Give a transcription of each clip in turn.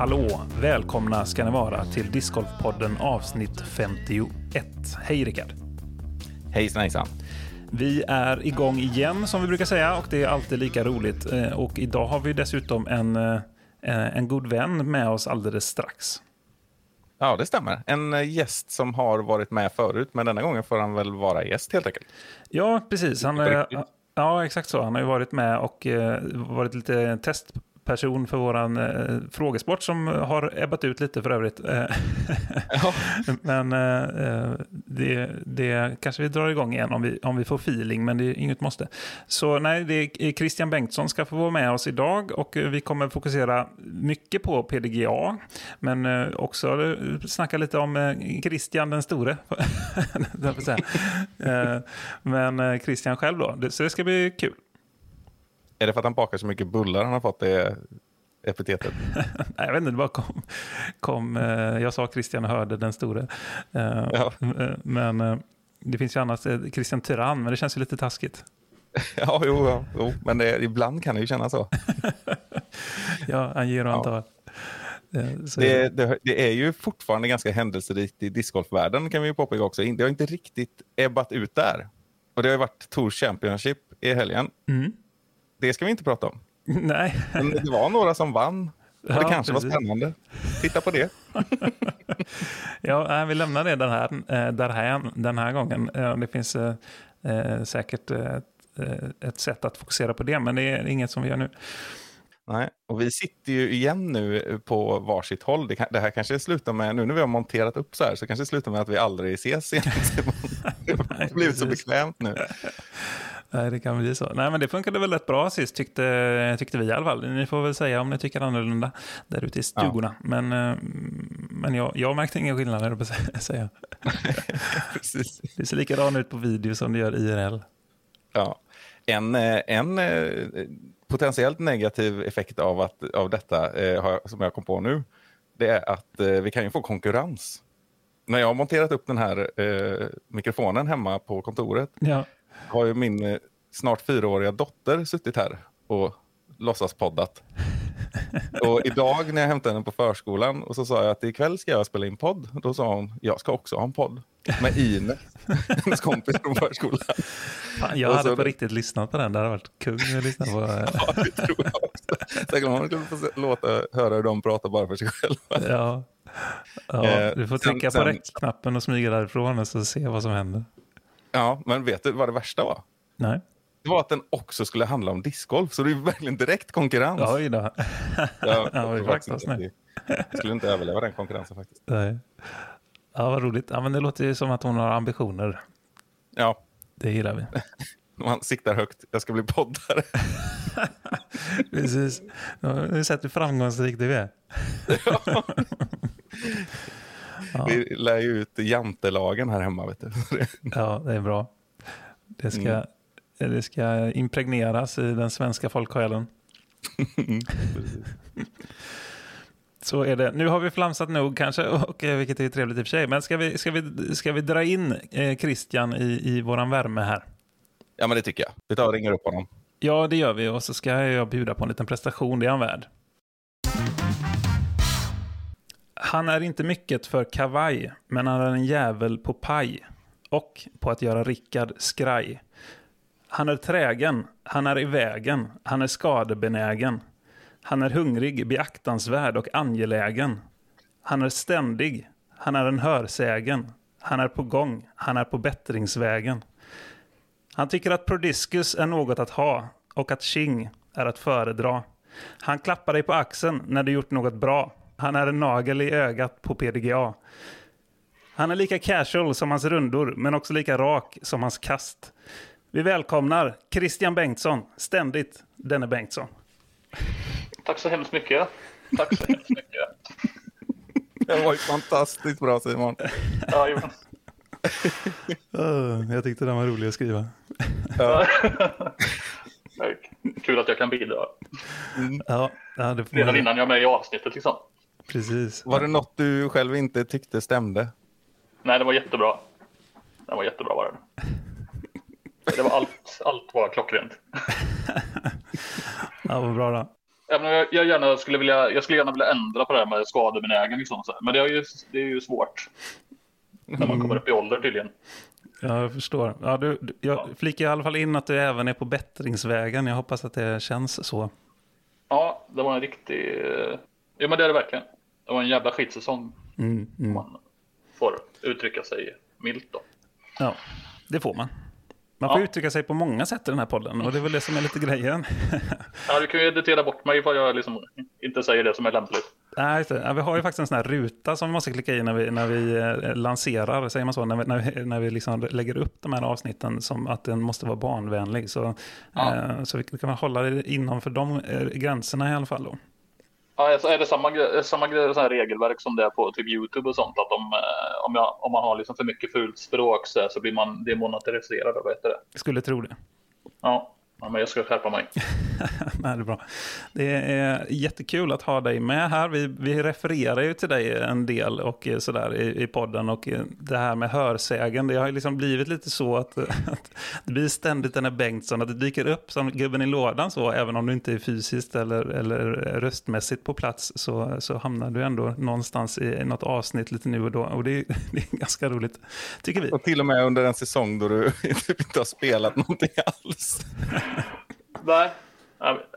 Hallå! Välkomna ska ni vara till Discgolfpodden avsnitt 51. Hej Rickard! Hejsan hejsan. Vi är igång igen som vi brukar säga och det är alltid lika roligt. Eh, Och idag har vi dessutom en, eh, en god vän med oss alldeles strax. Ja, det stämmer. En eh, gäst som har varit med förut, men denna gången får han väl vara gäst helt enkelt. Ja, precis. Han, eh, ja, exakt så. Han har ju varit med och eh, varit lite testperson för våran eh, frågesport som har ebbat ut lite för övrigt. Eh, Ja. Men eh, eh, det, det kanske vi drar igång igen om vi, om vi får feeling, men det är inget måste. Så nej, det är Christian Bengtsson ska få vara med oss idag och eh, vi kommer fokusera mycket på PDGA, men eh, också eh, snacka lite om eh, Christian den store. Eh, men eh, Christian själv då, så det ska bli kul. Är det för att han bakar så mycket bullar han har fått det epitetet? Nej, jag vet inte, det bara kom. kom eh, jag sa Christian hörde den store. Eh, Ja. eh, Men det finns ju annars Christian Tyrann, men det känns ju lite taskigt. Ja, jo, ja, jo. men det, ibland kan det ju kännas så. Ja, han ger och han Ja. tar. Så Det, det, det är ju fortfarande ganska händelserikt i discgolfvärlden kan vi ju påpeka också. Det har inte riktigt ebbat ut där. Och det har ju varit Tour Championship i helgen. Mm. Det ska vi inte prata om. Nej, Men det var några som vann. Och det Ja, kanske precis. var spännande. Titta på det. ja, vi lämnar det den här, eh, där här, den här gången. Eh, Det finns eh, säkert ett sätt att fokusera på det, men det är inget som vi gör nu. Nej, och vi sitter ju igen nu på varsitt håll. Det, det här kanske slutar med, nu när vi har monterat upp så här, så kanske det slutar med att vi aldrig ses igen. Det har blivit så bekvämt nu. Nej, det kan bli så. Nej, men det funkade väl rätt bra sist, tyckte, tyckte vi i alla fall. Ni får väl säga om ni tycker annorlunda där ute i stugorna. Men, eh, men jag, jag märkte ingen skillnad, höll jag på säga. Precis. Det ser likadant ut på video som det gör IRL. Ja. En, eh, en eh, potentiellt negativ effekt av, att, av detta, som jag kom på nu, det är att vi kan ju få konkurrens. När jag har monterat upp den här mikrofonen hemma på kontoret Ja. Har ju min eh, snart fyraåriga dotter suttit här och låtsaspoddat. Och idag när jag hämtade henne på förskolan och så sa jag att ikväll ska jag spela in podd. Då sa hon, jag ska också ha en podd. Med Ine, hennes kompis från förskolan. Fan, jag Och hade så- på riktigt lyssnat på den. Det hade varit kung att lyssna på. eh, Ja, det tror jag också. Säkert skulle få låta höra hur de pratar bara för sig själva. Ja. Ja, Eh, du får sen- trycka på sen- räckknappen och smyga därifrån och så se vad som händer. Ja, men vet du vad det värsta var? Nej. Det var att den också skulle handla om discgolf, så det är verkligen direkt konkurrens. Oj då. Jag, Ja, faktiskt inte skulle inte överleva den konkurrensen faktiskt. Nej. Ja, vad roligt. Ja, men det låter ju som att hon har ambitioner. Ja, Det gillar vi. man siktar högt. Jag ska bli poddare. Precis. Nu har vi sett hur framgångsrik du är. Ja. Vi lär ju ut jantelagen här hemma. Vet du. Ja, det är bra. Det ska, det ska impregneras i den svenska folksjälen. Så är det. Nu har vi flamsat nog kanske, och, eh, vilket är trevligt i och för sig. Men ska vi, ska vi, ska vi dra in eh, Christian i, i våran värme här? Ja, men det tycker jag. Vi tar och ringer upp honom. Ja, det gör vi. Och så ska jag bjuda på en liten prestation. Det är han värd. Han är inte mycket för kavaj, men han är en jävel på paj. Och på att göra Rickard skraj. Han är trägen, han är i vägen, han är skadebenägen. Han är hungrig, beaktansvärd och angelägen. Han är ständig, han är en hörsägen. Han är på gång, han är på bättringsvägen. Han tycker att prodiskus är något att ha och att tjing är att föredra. Han klappar dig på axeln när du gjort något bra. Han är en nagel i ögat på PDGA. Han är lika casual som hans rundor, men också lika rak som hans kast. Vi välkomnar Christian Bengtsson, ständigt denne Bengtsson. Tack så hemskt mycket. Tack så hemskt mycket. Det var ju fantastiskt bra Simon. Ja, jo. jag tyckte den var rolig att skriva. Ja. Kul att jag kan bidra. Ja, ja det får Redan innan jag är med i avsnittet liksom. Precis. Var det något du själv inte tyckte stämde? Nej, det var jättebra. Den var jättebra var den. Det var allt, allt var klockrent. Ja, vad bra då. Jag, jag, gärna skulle vilja, jag skulle gärna vilja ändra på det här med skadebenägen. Liksom, så här. Men det är, ju, det är ju svårt. När man kommer upp i ålder tydligen. Ja, jag förstår. Ja, du, du, jag Ja. flikar i alla fall in att du även är på bättringsvägen. Jag hoppas att det känns så. Ja, det var en riktig... Jo, men det är det verkligen. Det var en jävla skitsäsong. Mm, mm. man får uttrycka sig milt då. Ja, det får man. Man får Ja. uttrycka sig på många sätt i den här podden och det är väl det som är lite grejen. Ja, du kan ju editera bort mig ifall jag liksom inte säger det som är lämpligt. Nej. Ja, vi har ju faktiskt en sån här ruta som vi måste klicka i när vi, när vi eh, lanserar, säger man så, när vi, när vi, när vi liksom lägger upp de här avsnitten som att den måste vara barnvänlig. Så, Ja. eh, så vi kan väl hålla det inom för de eh, gränserna i alla fall. Då. Ja, alltså är det samma, samma gre- så här regelverk som det är på typ YouTube och sånt? Att om, eh, om, jag, om man har liksom för mycket fult språk så, så blir man vad heter det? Jag skulle tro det. Ja, ja men jag ska skärpa mig. Nej, det är bra. Det är jättekul att ha dig med här. Vi, vi refererar ju till dig en del och eh, sådär i, i podden. Och eh, det här med hörsägen, det har ju liksom blivit lite så att, att det blir ständigt den här Bengtsson, att det dyker upp som gubben i lådan så, även om du inte är fysiskt eller, eller röstmässigt på plats, så, så hamnar du ändå någonstans i något avsnitt lite nu och då. Och det, är- det är ganska roligt, tycker vi. Och till och med under en säsong då du typ inte har spelat någonting alls. Nej,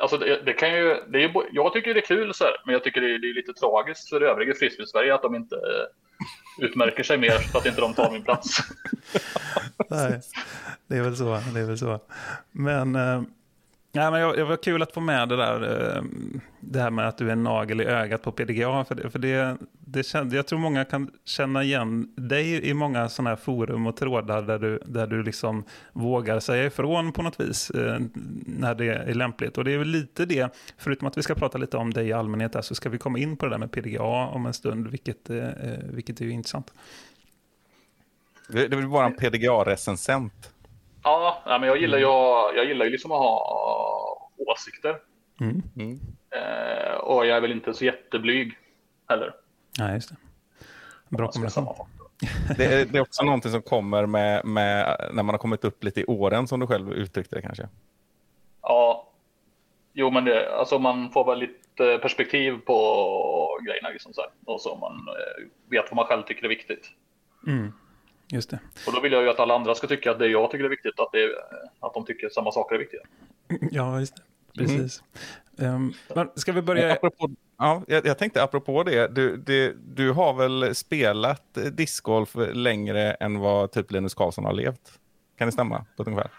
alltså det, det kan ju, det är ju, jag tycker det är kul så här, men jag tycker det är, det är lite tragiskt för övriga frisbee-Sverige att de inte eh, utmärker sig mer för att inte de tar min plats. Nej, det är väl så. Det är väl så. Men, eh, ja, men jag, det var kul att få med det där. Eh, det här med att du är en nagel i ögat på PDGA. För det, för det, det kände, jag tror många kan känna igen dig i många sådana här forum och trådar där du, där du liksom vågar säga ifrån på något vis eh, när det är lämpligt. Och det är väl lite det, förutom att vi ska prata lite om dig i allmänhet, där, så ska vi komma in på det där med PDGA om en stund, vilket, eh, vilket är ju intressant. Det det är väl bara en PDGA-recensent. Ja, nej, men jag gillar ju, jag gillar ju liksom att ha åsikter. Mm. Mm. Eh, och jag är väl inte så jätteblyg heller. Ja, just det. Bra ska kombination. Det är, det är också någonting som kommer med, med när man har kommit upp lite i åren som du själv uttryckte det kanske. Ja, jo men det, alltså man får väl lite perspektiv på grejerna liksom så här. Och så man eh, vet vad man själv tycker är viktigt. Mm. Just det. Och då vill jag ju att alla andra ska tycka att det jag tycker är viktigt, att, det är, att de tycker samma saker är viktiga. Ja, just det. Precis. Ehm, men ska vi börja? Apropå, ja, jag, jag tänkte apropå det du, det, du har väl spelat eh, discgolf längre än vad typ Linus Karlsson har levt? Kan det stämma på ett ungefär?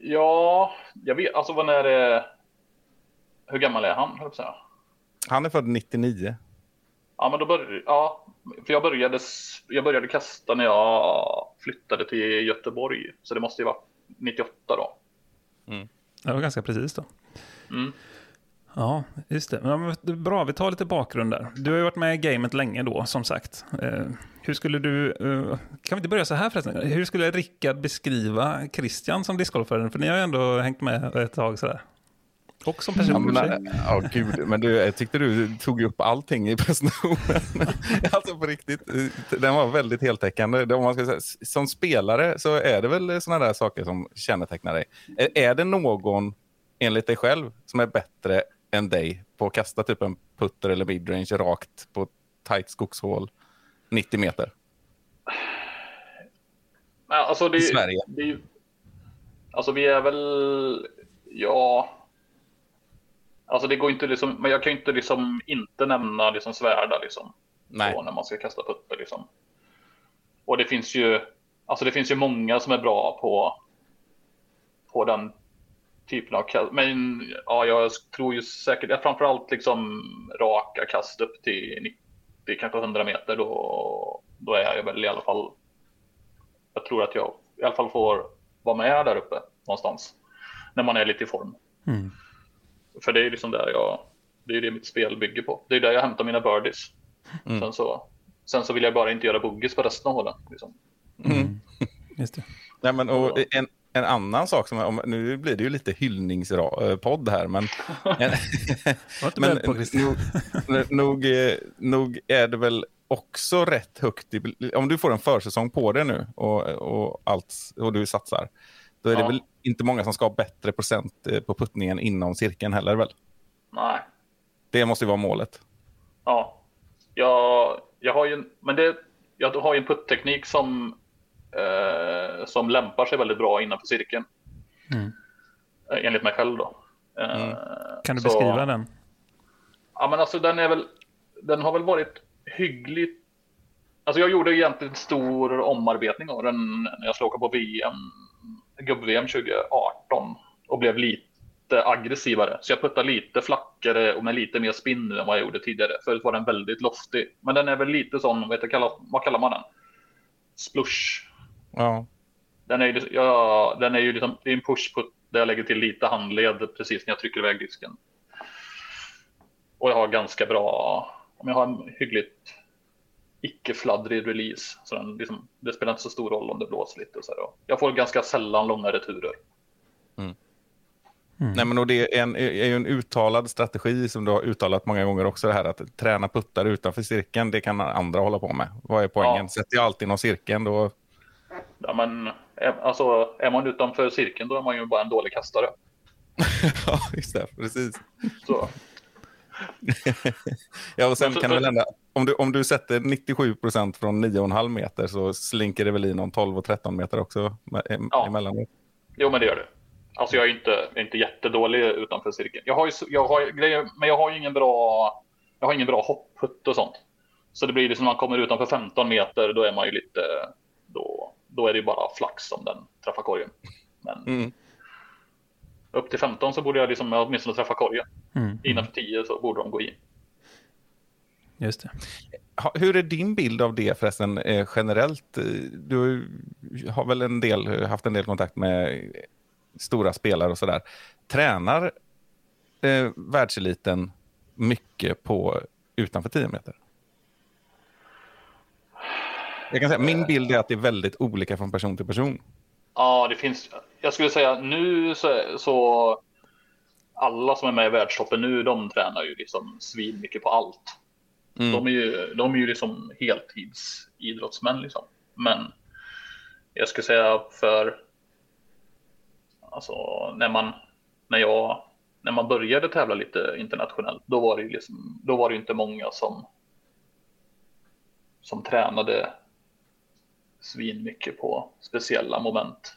Ja, jag vet, alltså vad är det? Hur gammal är han, höll jag på att säga? Han är född 99. Ja, men då började, ja, för jag började, jag började kasta när jag flyttade till Göteborg. Så det måste ju vara 98 då. Det var ganska precis då. Mm. Ja, just det. Ja, bra, vi tar lite bakgrund där. Du har ju varit med i gamet länge då, som sagt. Eh, hur skulle du... Eh, kan vi inte börja så här förresten? Hur skulle Rickard beskriva Christian som discgolfare? För ni har ju ändå hängt med ett tag sådär. Och som Ja, person. men, sig. nej, ja, gud, men du, jag tyckte du tog upp allting i presentationen. alltså på riktigt, den var väldigt heltäckande. Det- Om man ska säga, som spelare så är det väl sådana där saker som kännetecknar dig. Är, det någon, enligt dig själv, som är bättre än dig på att kasta typ en putter eller midrange rakt på tajt skogshål 90 meter? Nej, Alltså det, I Sverige. Det, alltså vi är väl, ja. Alltså det går inte liksom, men jag kan ju inte liksom inte nämna liksom svärda liksom. Nej. Så när man ska kasta putter liksom. Och det finns ju, alltså det finns ju många som är bra på, på den typen av kast. Men ja, jag tror ju säkert, ja, framförallt liksom raka kast upp till 90, kanske 100 meter. Då, då är jag väl i alla fall jag tror att jag i alla fall får vara med där uppe någonstans. När man är lite i form. Mm. För det är liksom där jag, det är det mitt spel bygger på. Det är där jag hämtar mina birdies. Mm. Sen, så, sen så vill jag bara inte göra boogies på resten av hålen. Liksom. Mm. Just det. Nej, men, och en, en annan sak, som, om, nu blir det ju lite hyllningspodd här, men... På Christian. nog, nog, nog är det väl också rätt högt. I, om du får en försäsong på det nu och, och, allt, och du satsar, då är det Ja. väl inte många som ska ha bättre procent eh, på puttningen inom cirkeln heller väl? Nej. Det måste ju vara målet. Ja. Jag, jag har ju en, men det, jag har ju en puttteknik som, eh, som lämpar sig väldigt bra innanför cirkeln. Mm. Eh, Enligt mig själv då. Eh, Mm. Kan du så- beskriva den? Ja, men alltså den är väl, den har väl varit hyggligt. Alltså jag gjorde egentligen en stor omarbetning av den när jag skulle åka på VM, gubb-VM 2018 och blev lite aggressivare. Så jag puttar lite flackare och med lite mer spinn nu än vad jag gjorde tidigare. Förut var den väldigt loftig. Men den är väl lite sån, vet kallar, vad kallar man den? Splush. Ja. Den är ju, ja, den är ju liksom, det är en push-putt där jag lägger till lite handled precis när jag trycker iväg disken. Och jag har ganska bra, om jag har en hyggligt icke-fladdrig release. Så den liksom, det spelar inte så stor roll om det blåser lite. Och så här, och jag får ganska sällan långa returer. Nej, men och det är, en, är ju en uttalad strategi som du har uttalat många gånger också. Det här att träna puttar utanför cirkeln, det kan andra hålla på med. Vad är poängen? Ja. Sätter jag alltid inom cirkeln då... Ja, men, är- alltså, är man utanför cirkeln då är man ju bara en dålig kastare. ja, just det. Precis. Så, Ja, och sen Men så- kan det väl hända, om du, om du sätter 97 procent från 9,5 meter så slinker det väl i någon 12 och 13 meter också Ja. emellanåt. Jo, men det gör det. Alltså jag är inte, jag är inte jättedålig utanför cirkeln. Jag har ju, jag har grejer, men jag har ju ingen bra, jag har ingen bra hoppputt och sånt. Så det blir liksom när man kommer utanför 15 meter, då är man ju lite, då, då är det ju bara flax om den träffar korgen. Men Mm. Upp till 15 så borde jag liksom åtminstone träffa korgen. Mm. Innanför 10 så borde de gå in. Just det. Hur är din bild av det förresten eh, generellt? Eh, Du har väl en del, haft en del kontakt med stora spelare och sådär. Tränar eh, världseliten mycket på utanför 10 meter? Jag kan säga, min bild är att det är väldigt olika från person till person. Ja, det finns. Jag skulle säga nu så, så alla som är med i världstoppen nu, de tränar ju liksom svin mycket på allt. Mm. De är ju, de är ju liksom heltidsidrottsmän liksom. Men jag skulle säga för alltså när man när jag när man började tävla lite internationellt, då var det ju liksom, då var det inte många som som tränade svin mycket på speciella moment.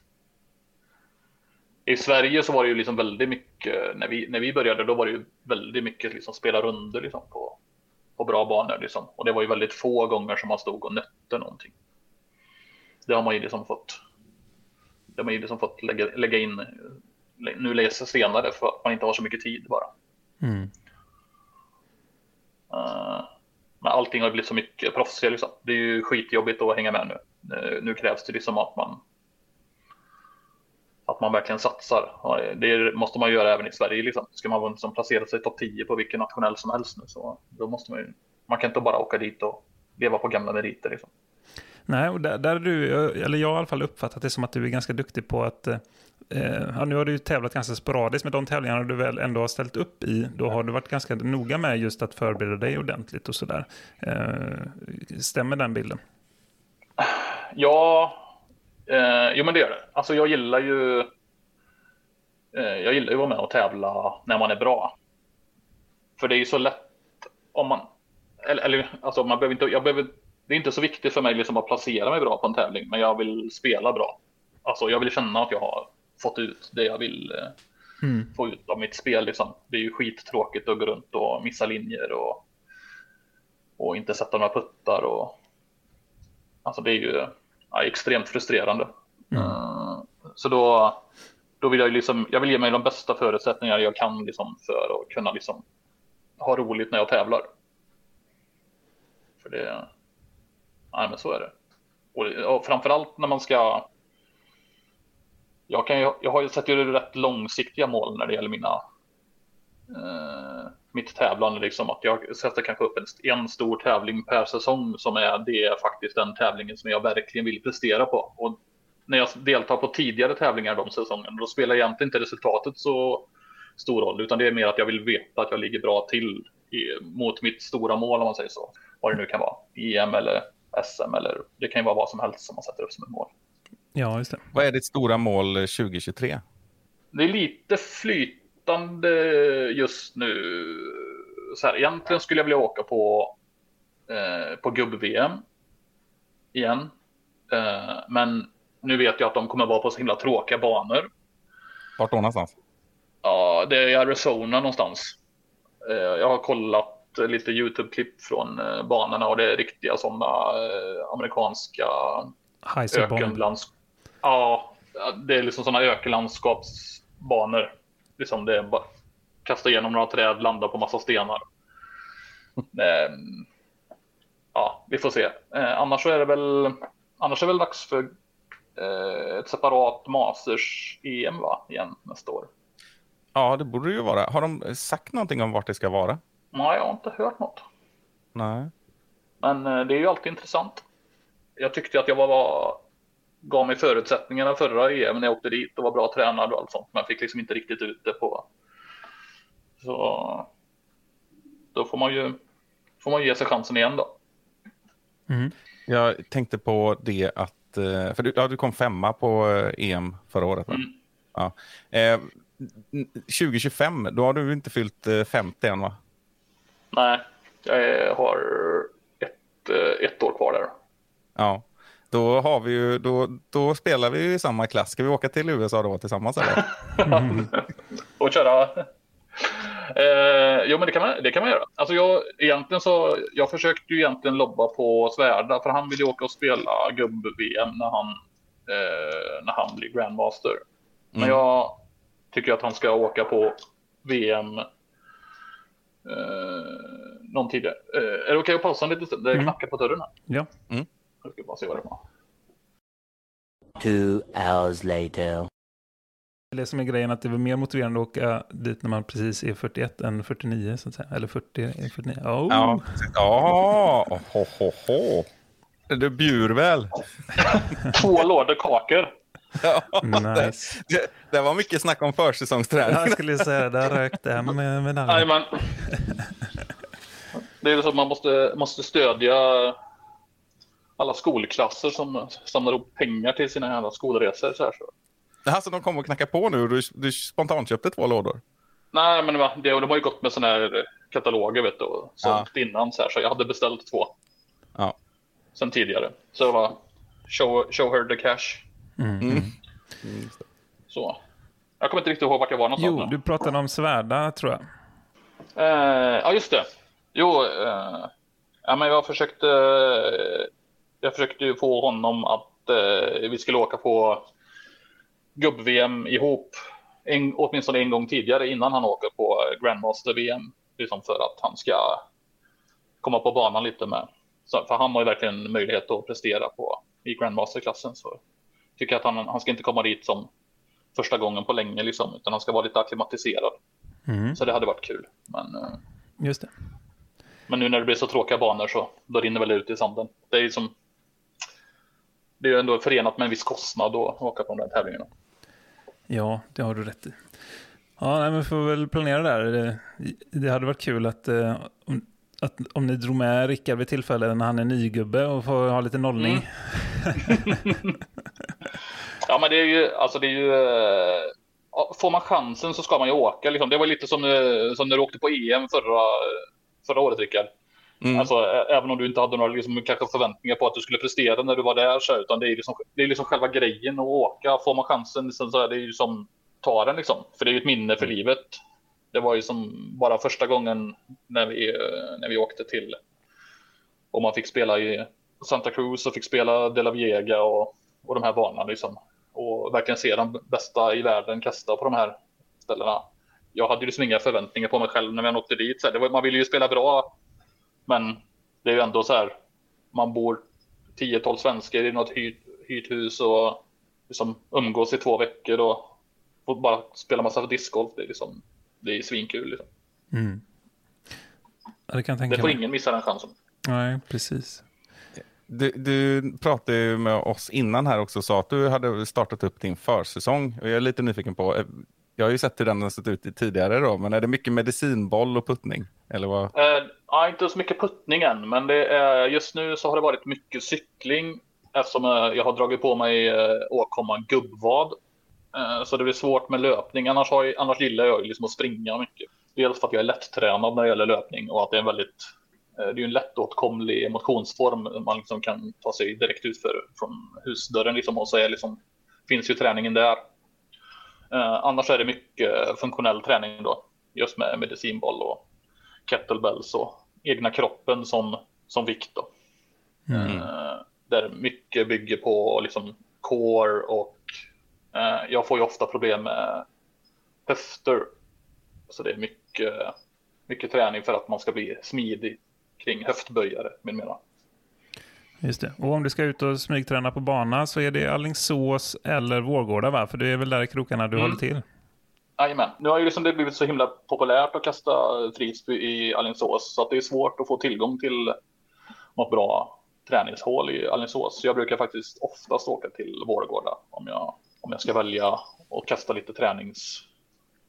I Sverige så var det ju liksom väldigt mycket, när vi, när vi började, då var det ju väldigt mycket liksom spela runder liksom på, på bra banor liksom. Och det var ju väldigt få gånger som man stod och nötte någonting. Det har man ju liksom fått, det har man ju liksom fått lägga, lägga in, nu läser senare för att man inte har så mycket tid bara. Mm. Eh, men allting har blivit så mycket proffsigare liksom. Det är ju skitjobbigt att hänga med nu. Eh, nu, krävs det liksom att man att man verkligen satsar. Det måste man göra även i Sverige. Liksom. Ska man liksom placera sig i topp 10 på vilken nationell som helst nu så då måste man ju, man kan inte bara åka dit och leva på gamla meriter. Liksom. Nej, och där, där är du, eller jag har i alla fall uppfattat det som att du är ganska duktig på att eh, eh, ja, nu har du ju tävlat ganska sporadiskt, men de tävlingarna du väl ändå har ställt upp i, då har du varit ganska noga med just att förbereda dig ordentligt och sådär. Eh, stämmer den bilden? Ja, eh, jo men det gör det. Alltså jag gillar ju eh, jag gillar ju att vara med och tävla när man är bra. För det är ju så lätt om man, eller, eller alltså man behöver inte, jag behöver, det är inte så viktigt för mig liksom att placera mig bra på en tävling, men jag vill spela bra. Alltså jag vill känna att jag har fått ut det jag vill eh, Mm. få ut av mitt spel. Liksom. Det är ju skittråkigt att gå runt och missa linjer och, och inte sätta några puttar. Och, alltså det är ju ja, extremt frustrerande. Eh, så då, då vill jag liksom, jag vill ge mig de bästa förutsättningar jag kan liksom, för att kunna liksom, ha roligt när jag tävlar. För det, nej men så är det. Och, och framförallt när man ska jag, kan ju, jag har ju sett ju rätt långsiktiga mål när det gäller mina eh, mitt tävlande. Liksom, att jag sätter kanske upp en, en stor tävling per säsong som är, det är faktiskt den tävlingen som jag verkligen vill prestera på. Och när jag deltar på tidigare tävlingar de säsongerna, då spelar egentligen inte resultatet så stor roll, utan det är mer att jag vill veta att jag ligger bra till i, mot mitt stora mål om man säger så. Vad det nu kan vara. EM eller SM eller det kan ju vara vad som helst som man sätter upp som ett mål. Ja, just det. Vad är ditt stora mål 2023? Det är lite flytande just nu. Så här, egentligen skulle jag vilja åka på, eh, på gubb-VM igen. Eh, men nu vet jag att de kommer vara på så himla tråkiga banor. Vart då någonstans? Ja, det är i Arizona någonstans. Eh, jag har kollat lite YouTube-klipp från eh, banorna och det är riktiga sådana eh, amerikanska ökenlands... Ja, det är liksom sådana ökenlandskapsbanor. Liksom det är bara kasta igenom några träd, landa på massa stenar. Ehm, ja, vi får se. Eh, annars så är det väl, annars är det väl dags för eh, ett separat Masters-EM va, igen nästa år. Ja, det borde det ju vara. Har de sagt någonting om vart det ska vara? Nej, jag har inte hört något. Nej. Men eh, det är ju alltid intressant. Jag tyckte att jag var gav mig förutsättningarna förra EM när jag åkte dit och var bra tränad och allt sånt. Men jag fick liksom inte riktigt ut det på. Så då får man ju får man ge sig chansen igen då. Mm. Jag tänkte på det att, eh, för du, ja, du kom femma på eh, EM förra året. Mm. Ja. Eh, 2025, då har du inte fyllt eh, 50 än va? Nej, jag har ett, eh, ett år kvar där. Ja. Då, har vi ju, då, då spelar vi ju i samma klass. Ska vi åka till USA då tillsammans eller? och köra. Eh, jo, men det kan man, det kan man göra. Alltså jag, egentligen så, jag försökte ju egentligen lobba på Svärda för han ville åka och spela gubb-VM när han, eh, när han blir grandmaster. Men Mm. jag tycker att han ska åka på VM eh, någon tidigare. Eh, är det okej att pausa en liten stund? Det Mm. knackar på dörren här. Ja. Jag ska bara se vad det var. Two hours later. Det som är grejen att det väl mer motiverande att åka dit när man precis är 41 än 49 så att säga. Eller 40 är 49. Oh. Ja, ja. Ho, ho, ho. Du bjur väl? Två lådor kakor. Nice. Det, det var mycket snack om försäsongsträning. Jag skulle säga där rökte hem med. Jajamän. Det är så att man måste, måste stödja alla skolklasser som samlar ihop pengar till sina jävla skolresor. Så här, så. Alltså de kom och knackade på nu och du, du spontant köpte två lådor. Nej, men det, de har ju gått med sådana här kataloger vet du, och sålt innan. Så, här, så jag hade beställt två Ja. sen tidigare. Så det var show, show her the cash. Mm. Så. Jag kommer inte riktigt ihåg vart jag var någonstans. Jo, nu. du pratade om Svärda tror jag. Eh, ja, just det. Jo, eh, ja, men jag försökte. Jag försökte ju få honom att eh, vi skulle åka på gubb-VM ihop. En, åtminstone en gång tidigare innan han åker på Grandmaster-VM. Liksom för att han ska komma på banan lite med. Så, för han har ju verkligen möjlighet att prestera på i Grandmaster-klassen. Så tycker att han, han ska inte komma dit som första gången på länge liksom, utan han ska vara lite akklimatiserad. Mm. Så det hade varit kul. Men eh, Just det. men nu när det blir så tråkiga banor så då rinner väl ut i sanden. Det är ju som. Det är ju ändå förenat med en viss kostnad att åka på de där tävlingarna. Ja, det har du rätt i. Ja, nej, men vi får väl planera där. Det, det hade varit kul att, eh, om, att om ni drog med Rickard vid tillfälle när han är nygubbe och får ha lite nollning. Ja, men det är ju alltså det är ju. eh, Får man chansen så ska man ju åka. Liksom. Det var lite som, eh, som när du åkte på EM förra, förra året, Rickard. Mm. Alltså, även om du inte hade några liksom, kanske förväntningar på att du skulle prestera när du var där, så, utan det är, liksom, det är liksom själva grejen att åka. Får man chansen liksom, så är det ju som ta den liksom. För det är ju ett minne för livet. Det var ju som bara första gången när vi, eh, när vi åkte till och man fick spela i Santa Cruz och fick spela De La Viega och, och de här banorna liksom. Och verkligen se de bästa i världen kasta på de här ställena. Jag hade ju liksom inga förväntningar på mig själv när jag åkte dit. Så här, det var, man ville ju spela bra men det är ju ändå så här. Man bor 10-12 svenskar i något hyrt, hyrt hus och liksom umgås i två veckor och får bara spela massa discgolf. Det är liksom, det är svinkul. Liksom. Mm. Ja, det kan jag Det tänka får mig. ingen missa den chansen. Nej, precis. Du, du pratade ju med oss innan här också och sa att du hade startat upp din försäsong. Och Jag är lite nyfiken på, eh, Jag har ju sett hur den har sett ut i tidigare då, men är det mycket medicinboll och puttning? Eller vad? Eh, ja, inte så mycket puttning än, men det är, just nu så har det varit mycket cykling eftersom eh, jag har dragit på mig eh, åkomman gubbvad. Eh, så det blir svårt med löpning. Annars, har jag, annars gillar jag ju liksom att springa mycket. Dels för att jag är lätttränad när det gäller löpning och att det är en väldigt det är ju en lättåtkomlig motionsform man liksom kan ta sig direkt ut för från husdörren liksom och så är liksom, finns ju träningen där. Annars är det mycket funktionell träning då, just med medicinboll och kettlebells och egna kroppen som, som vikt. Då. Eh, där mycket bygger på liksom core och eh, jag får ju ofta problem med höfter. Så det är mycket, mycket träning för att man ska bli smidig kring höftböjare med mera. Just det. Och om du ska ut och smygträna på bana så är det Allingsås eller Vårgårda va? För det är väl där i krokarna du Mm. håller till? Jajamän. Nu har ju liksom det blivit så himla populärt att kasta frisbee i Alingsås så att det är svårt att få tillgång till något bra träningshål i Alingsås. Så jag brukar faktiskt oftast åka till Vårgårda om jag, om jag ska välja att kasta lite tränings,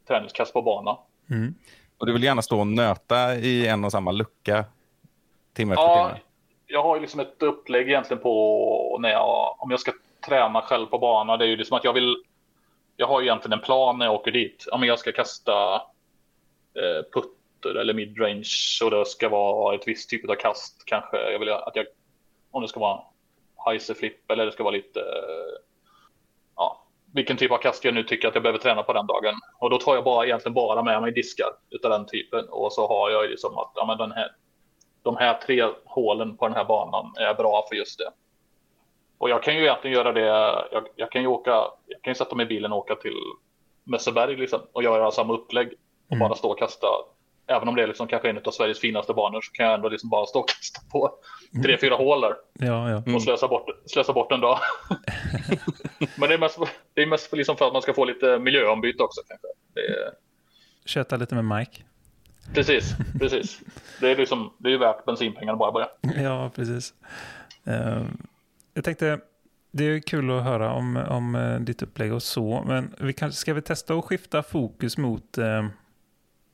träningskast på bana. Mm. Och du vill gärna stå och nöta i en och samma lucka timme efter Ja, timme? jag har ju liksom ett upplägg egentligen på när jag, om jag ska träna själv på bana. Det är ju liksom att jag vill. Jag har ju egentligen en plan när jag åker dit. Om jag ska kasta eh, putter eller midrange och det ska vara ett visst typ av kast. Kanske jag vill att jag om det ska vara flip eller det ska vara lite. Eh, ja, vilken typ av kast jag nu tycker att jag behöver träna på den dagen. Och då tar jag bara egentligen bara med mig diskar utav den typen och så har jag ju liksom att ja, men den här de här tre hålen på den här banan är bra för just det. Och jag kan ju egentligen göra det. Jag, jag kan ju åka. Jag kan ju sätta mig i bilen och åka till Mösseberg liksom och göra samma upplägg och bara stå och kasta. Även om det är liksom kanske en av Sveriges finaste banor så kan jag ändå liksom bara stå och kasta på tre, fyra hål där Ja, ja. och slösa bort, slösa bort en dag. Men det är mest, det är mest för, liksom för att man ska få lite miljöombyte också kanske. Det är, Köta lite med Mike. precis, precis. Det är liksom, det är ju värt bensinpengarna bara börja. Ja, precis. Eh, jag tänkte, det är kul att höra om, om eh, ditt upplägg och så, men vi kanske ska vi testa att skifta fokus mot eh,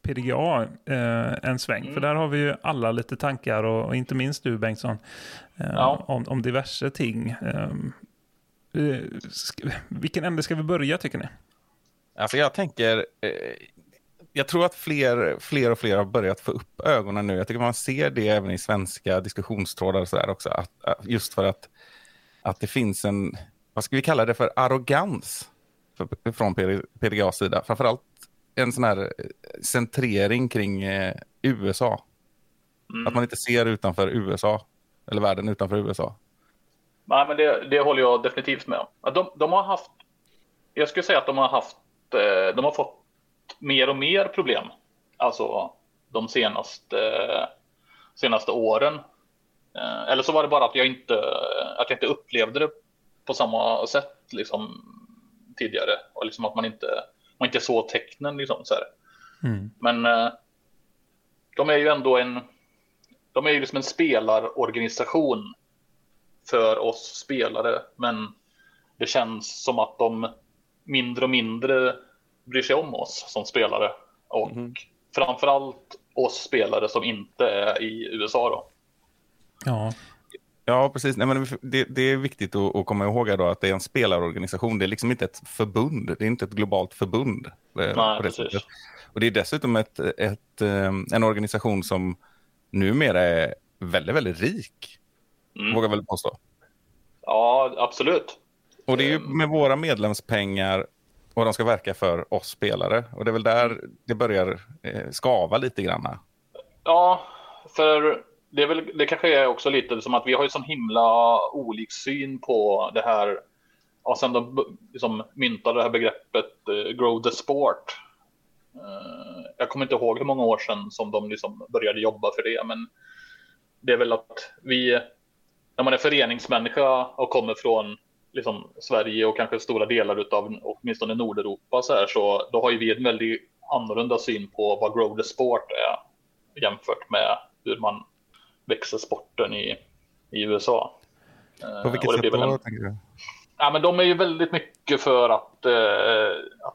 PDGA eh, en sväng, för där har vi ju alla lite tankar och, och inte minst du Bengtsson eh, Ja. om, om diverse ting. Eh, eh, sk- vilken ände ska vi börja tycker ni? Alltså jag tänker, eh, jag tror att fler, fler och fler har börjat få upp ögonen nu. Jag tycker man ser det även i svenska diskussionstrådar och så där också. Att, att just för att, att det finns en, vad ska vi kalla det för, arrogans för, från PDGAs sida. Framförallt en sån här eh, centrering kring eh, USA. Att man inte ser utanför USA, eller världen utanför USA. Nej, men det, det håller jag definitivt med om. De, de har haft, jag skulle säga att de har haft, eh, de har fått mer och mer problem. Alltså de senaste, senaste åren. Eh, Eller så var det bara att jag inte, att jag inte upplevde det på samma sätt liksom tidigare. Och liksom att man inte, man inte såg tecknen liksom så här. Mm. Men eh, de är ju ändå en, de är ju liksom en spelarorganisation för oss spelare. Men det känns som att de mindre och mindre bryr sig om oss som spelare. Och framförallt oss spelare som inte är i USA då. Ja, Ja, precis. Nej, men det, det är viktigt att, att komma ihåg då att det är en spelarorganisation. Det är liksom inte ett förbund. Det är inte ett globalt förbund. eh, Nej, på det precis. sättet. Och det är dessutom ett, ett, eh, en organisation som numera är väldigt, väldigt rik. Mm. Vågar väl påstå. Ja, absolut. Och det är ju Ehm. med våra medlemspengar och de ska verka för oss spelare. Och det är väl där det börjar eh, skava lite grann. Ja, för det, är väl, det kanske är också lite som att vi har ju sån himla olik syn på det här. Och sen de liksom myntade det här begreppet eh, grow the sport. Eh, jag kommer inte ihåg hur många år sedan som de liksom började jobba för det, men det är väl att vi, när man är föreningsmänniska och kommer från liksom Sverige och kanske stora delar av åtminstone Nordeuropa så här, så då har ju vi en väldigt annorlunda syn på vad grow the sport är jämfört med hur man växer sporten i, i USA. Eh, På vilket och det sätt då, en- tänker du? Ja, men de är ju väldigt mycket för att, eh, att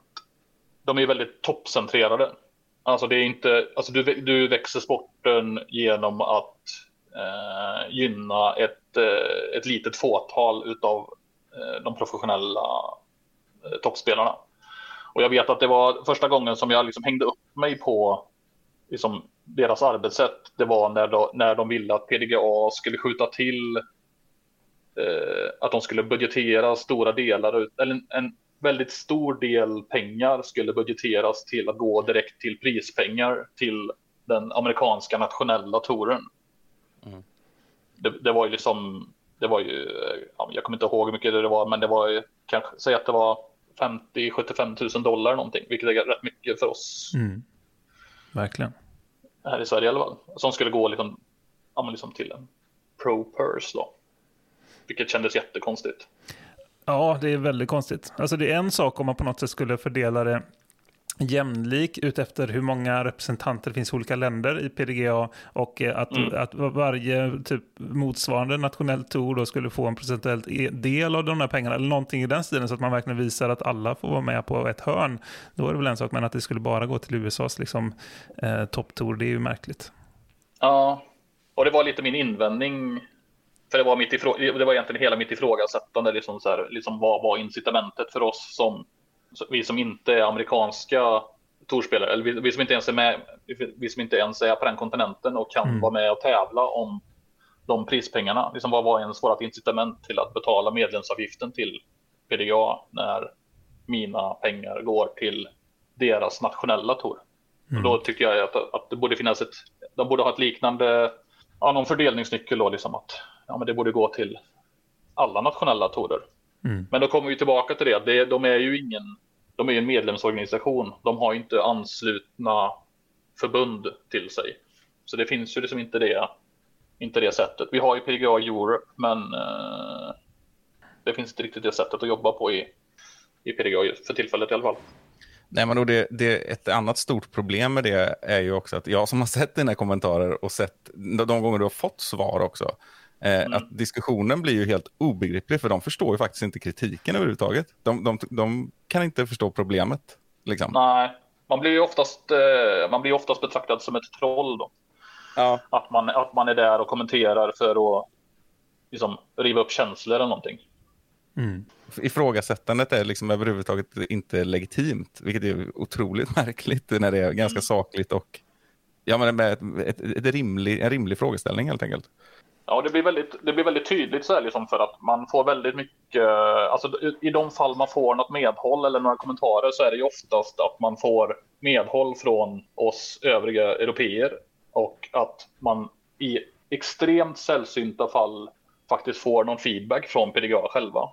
de är väldigt toppcentrerade. Alltså det är inte, alltså du, du växer sporten genom att eh, gynna ett, eh, ett litet fåtal utav eh, de professionella eh, toppspelarna. Och jag vet att det var första gången som jag liksom hängde upp mig på liksom, deras arbetssätt. Det var när de, när de ville att PDGA skulle skjuta till eh, att de skulle budgetera stora delar, eller en, en väldigt stor del pengar skulle budgeteras till att gå direkt till prispengar till den amerikanska nationella touren. Mm. Det, det, var ju liksom, det var ju, ja, jag kommer inte ihåg hur mycket det var, men det var ju kanske, säg att det var 50-75 000 dollar någonting, vilket är rätt mycket för oss. Mm. Verkligen. Här i Sverige i alla fall. Som skulle gå liksom, ja, liksom till en pro purse då. Vilket kändes jättekonstigt. Ja, det är väldigt konstigt. Alltså det är en sak om man på något sätt skulle fördela det jämlik utefter hur många representanter det finns i olika länder i PDGA och eh, att, mm. att varje typ motsvarande nationell tour då skulle få en procentuell e- del av de här pengarna eller någonting i den stilen så att man verkligen visar att alla får vara med på ett hörn. Då är det väl en sak, men att det skulle bara gå till USAs liksom, eh, topptour, det är ju märkligt. Ja, och det var lite min invändning för det var, mitt ifrå det var egentligen hela mitt ifrågasättande, liksom så här, liksom vad var incitamentet för oss som vi som inte är amerikanska torspelare, eller vi, vi, som inte ens är med, vi som inte ens är på den kontinenten och kan mm. vara med och tävla om de prispengarna. Liksom vad var ens vårt incitament till att betala medlemsavgiften till PDA när mina pengar går till deras nationella tour? Mm. Då tycker jag att, att det borde finnas ett, de borde ha ett liknande, ja, någon fördelningsnyckel då, liksom att ja, men det borde gå till alla nationella torer. Mm. Men då kommer vi tillbaka till det, det de är ju ingen, de är en medlemsorganisation. De har inte anslutna förbund till sig. Så det finns ju liksom inte det, inte det sättet. Vi har ju PGA Europe, men eh, det finns inte riktigt det sättet att jobba på i, i PGA för tillfället i alla fall. Nej, men då det, det, ett annat stort problem med det är ju också att jag som har sett dina kommentarer och sett de gånger du har fått svar också, mm. Att diskussionen blir ju helt obegriplig, för de förstår ju faktiskt inte kritiken överhuvudtaget. De, de, de kan inte förstå problemet. Liksom. Nej, man blir ju oftast, eh, man blir oftast betraktad som ett troll. Då. Ja. Att, man, att man är där och kommenterar för att liksom, riva upp känslor eller någonting. Mm. Ifrågasättandet är liksom överhuvudtaget inte legitimt, vilket är otroligt märkligt när det är ganska mm. sakligt och ja, men med ett, ett, ett rimlig, en rimlig frågeställning helt enkelt. Ja, det blir väldigt, det blir väldigt tydligt så här liksom för att man får väldigt mycket, alltså i de fall man får något medhåll eller några kommentarer så är det ju oftast att man får medhåll från oss övriga europeer och att man i extremt sällsynta fall faktiskt får någon feedback från PDGA själva.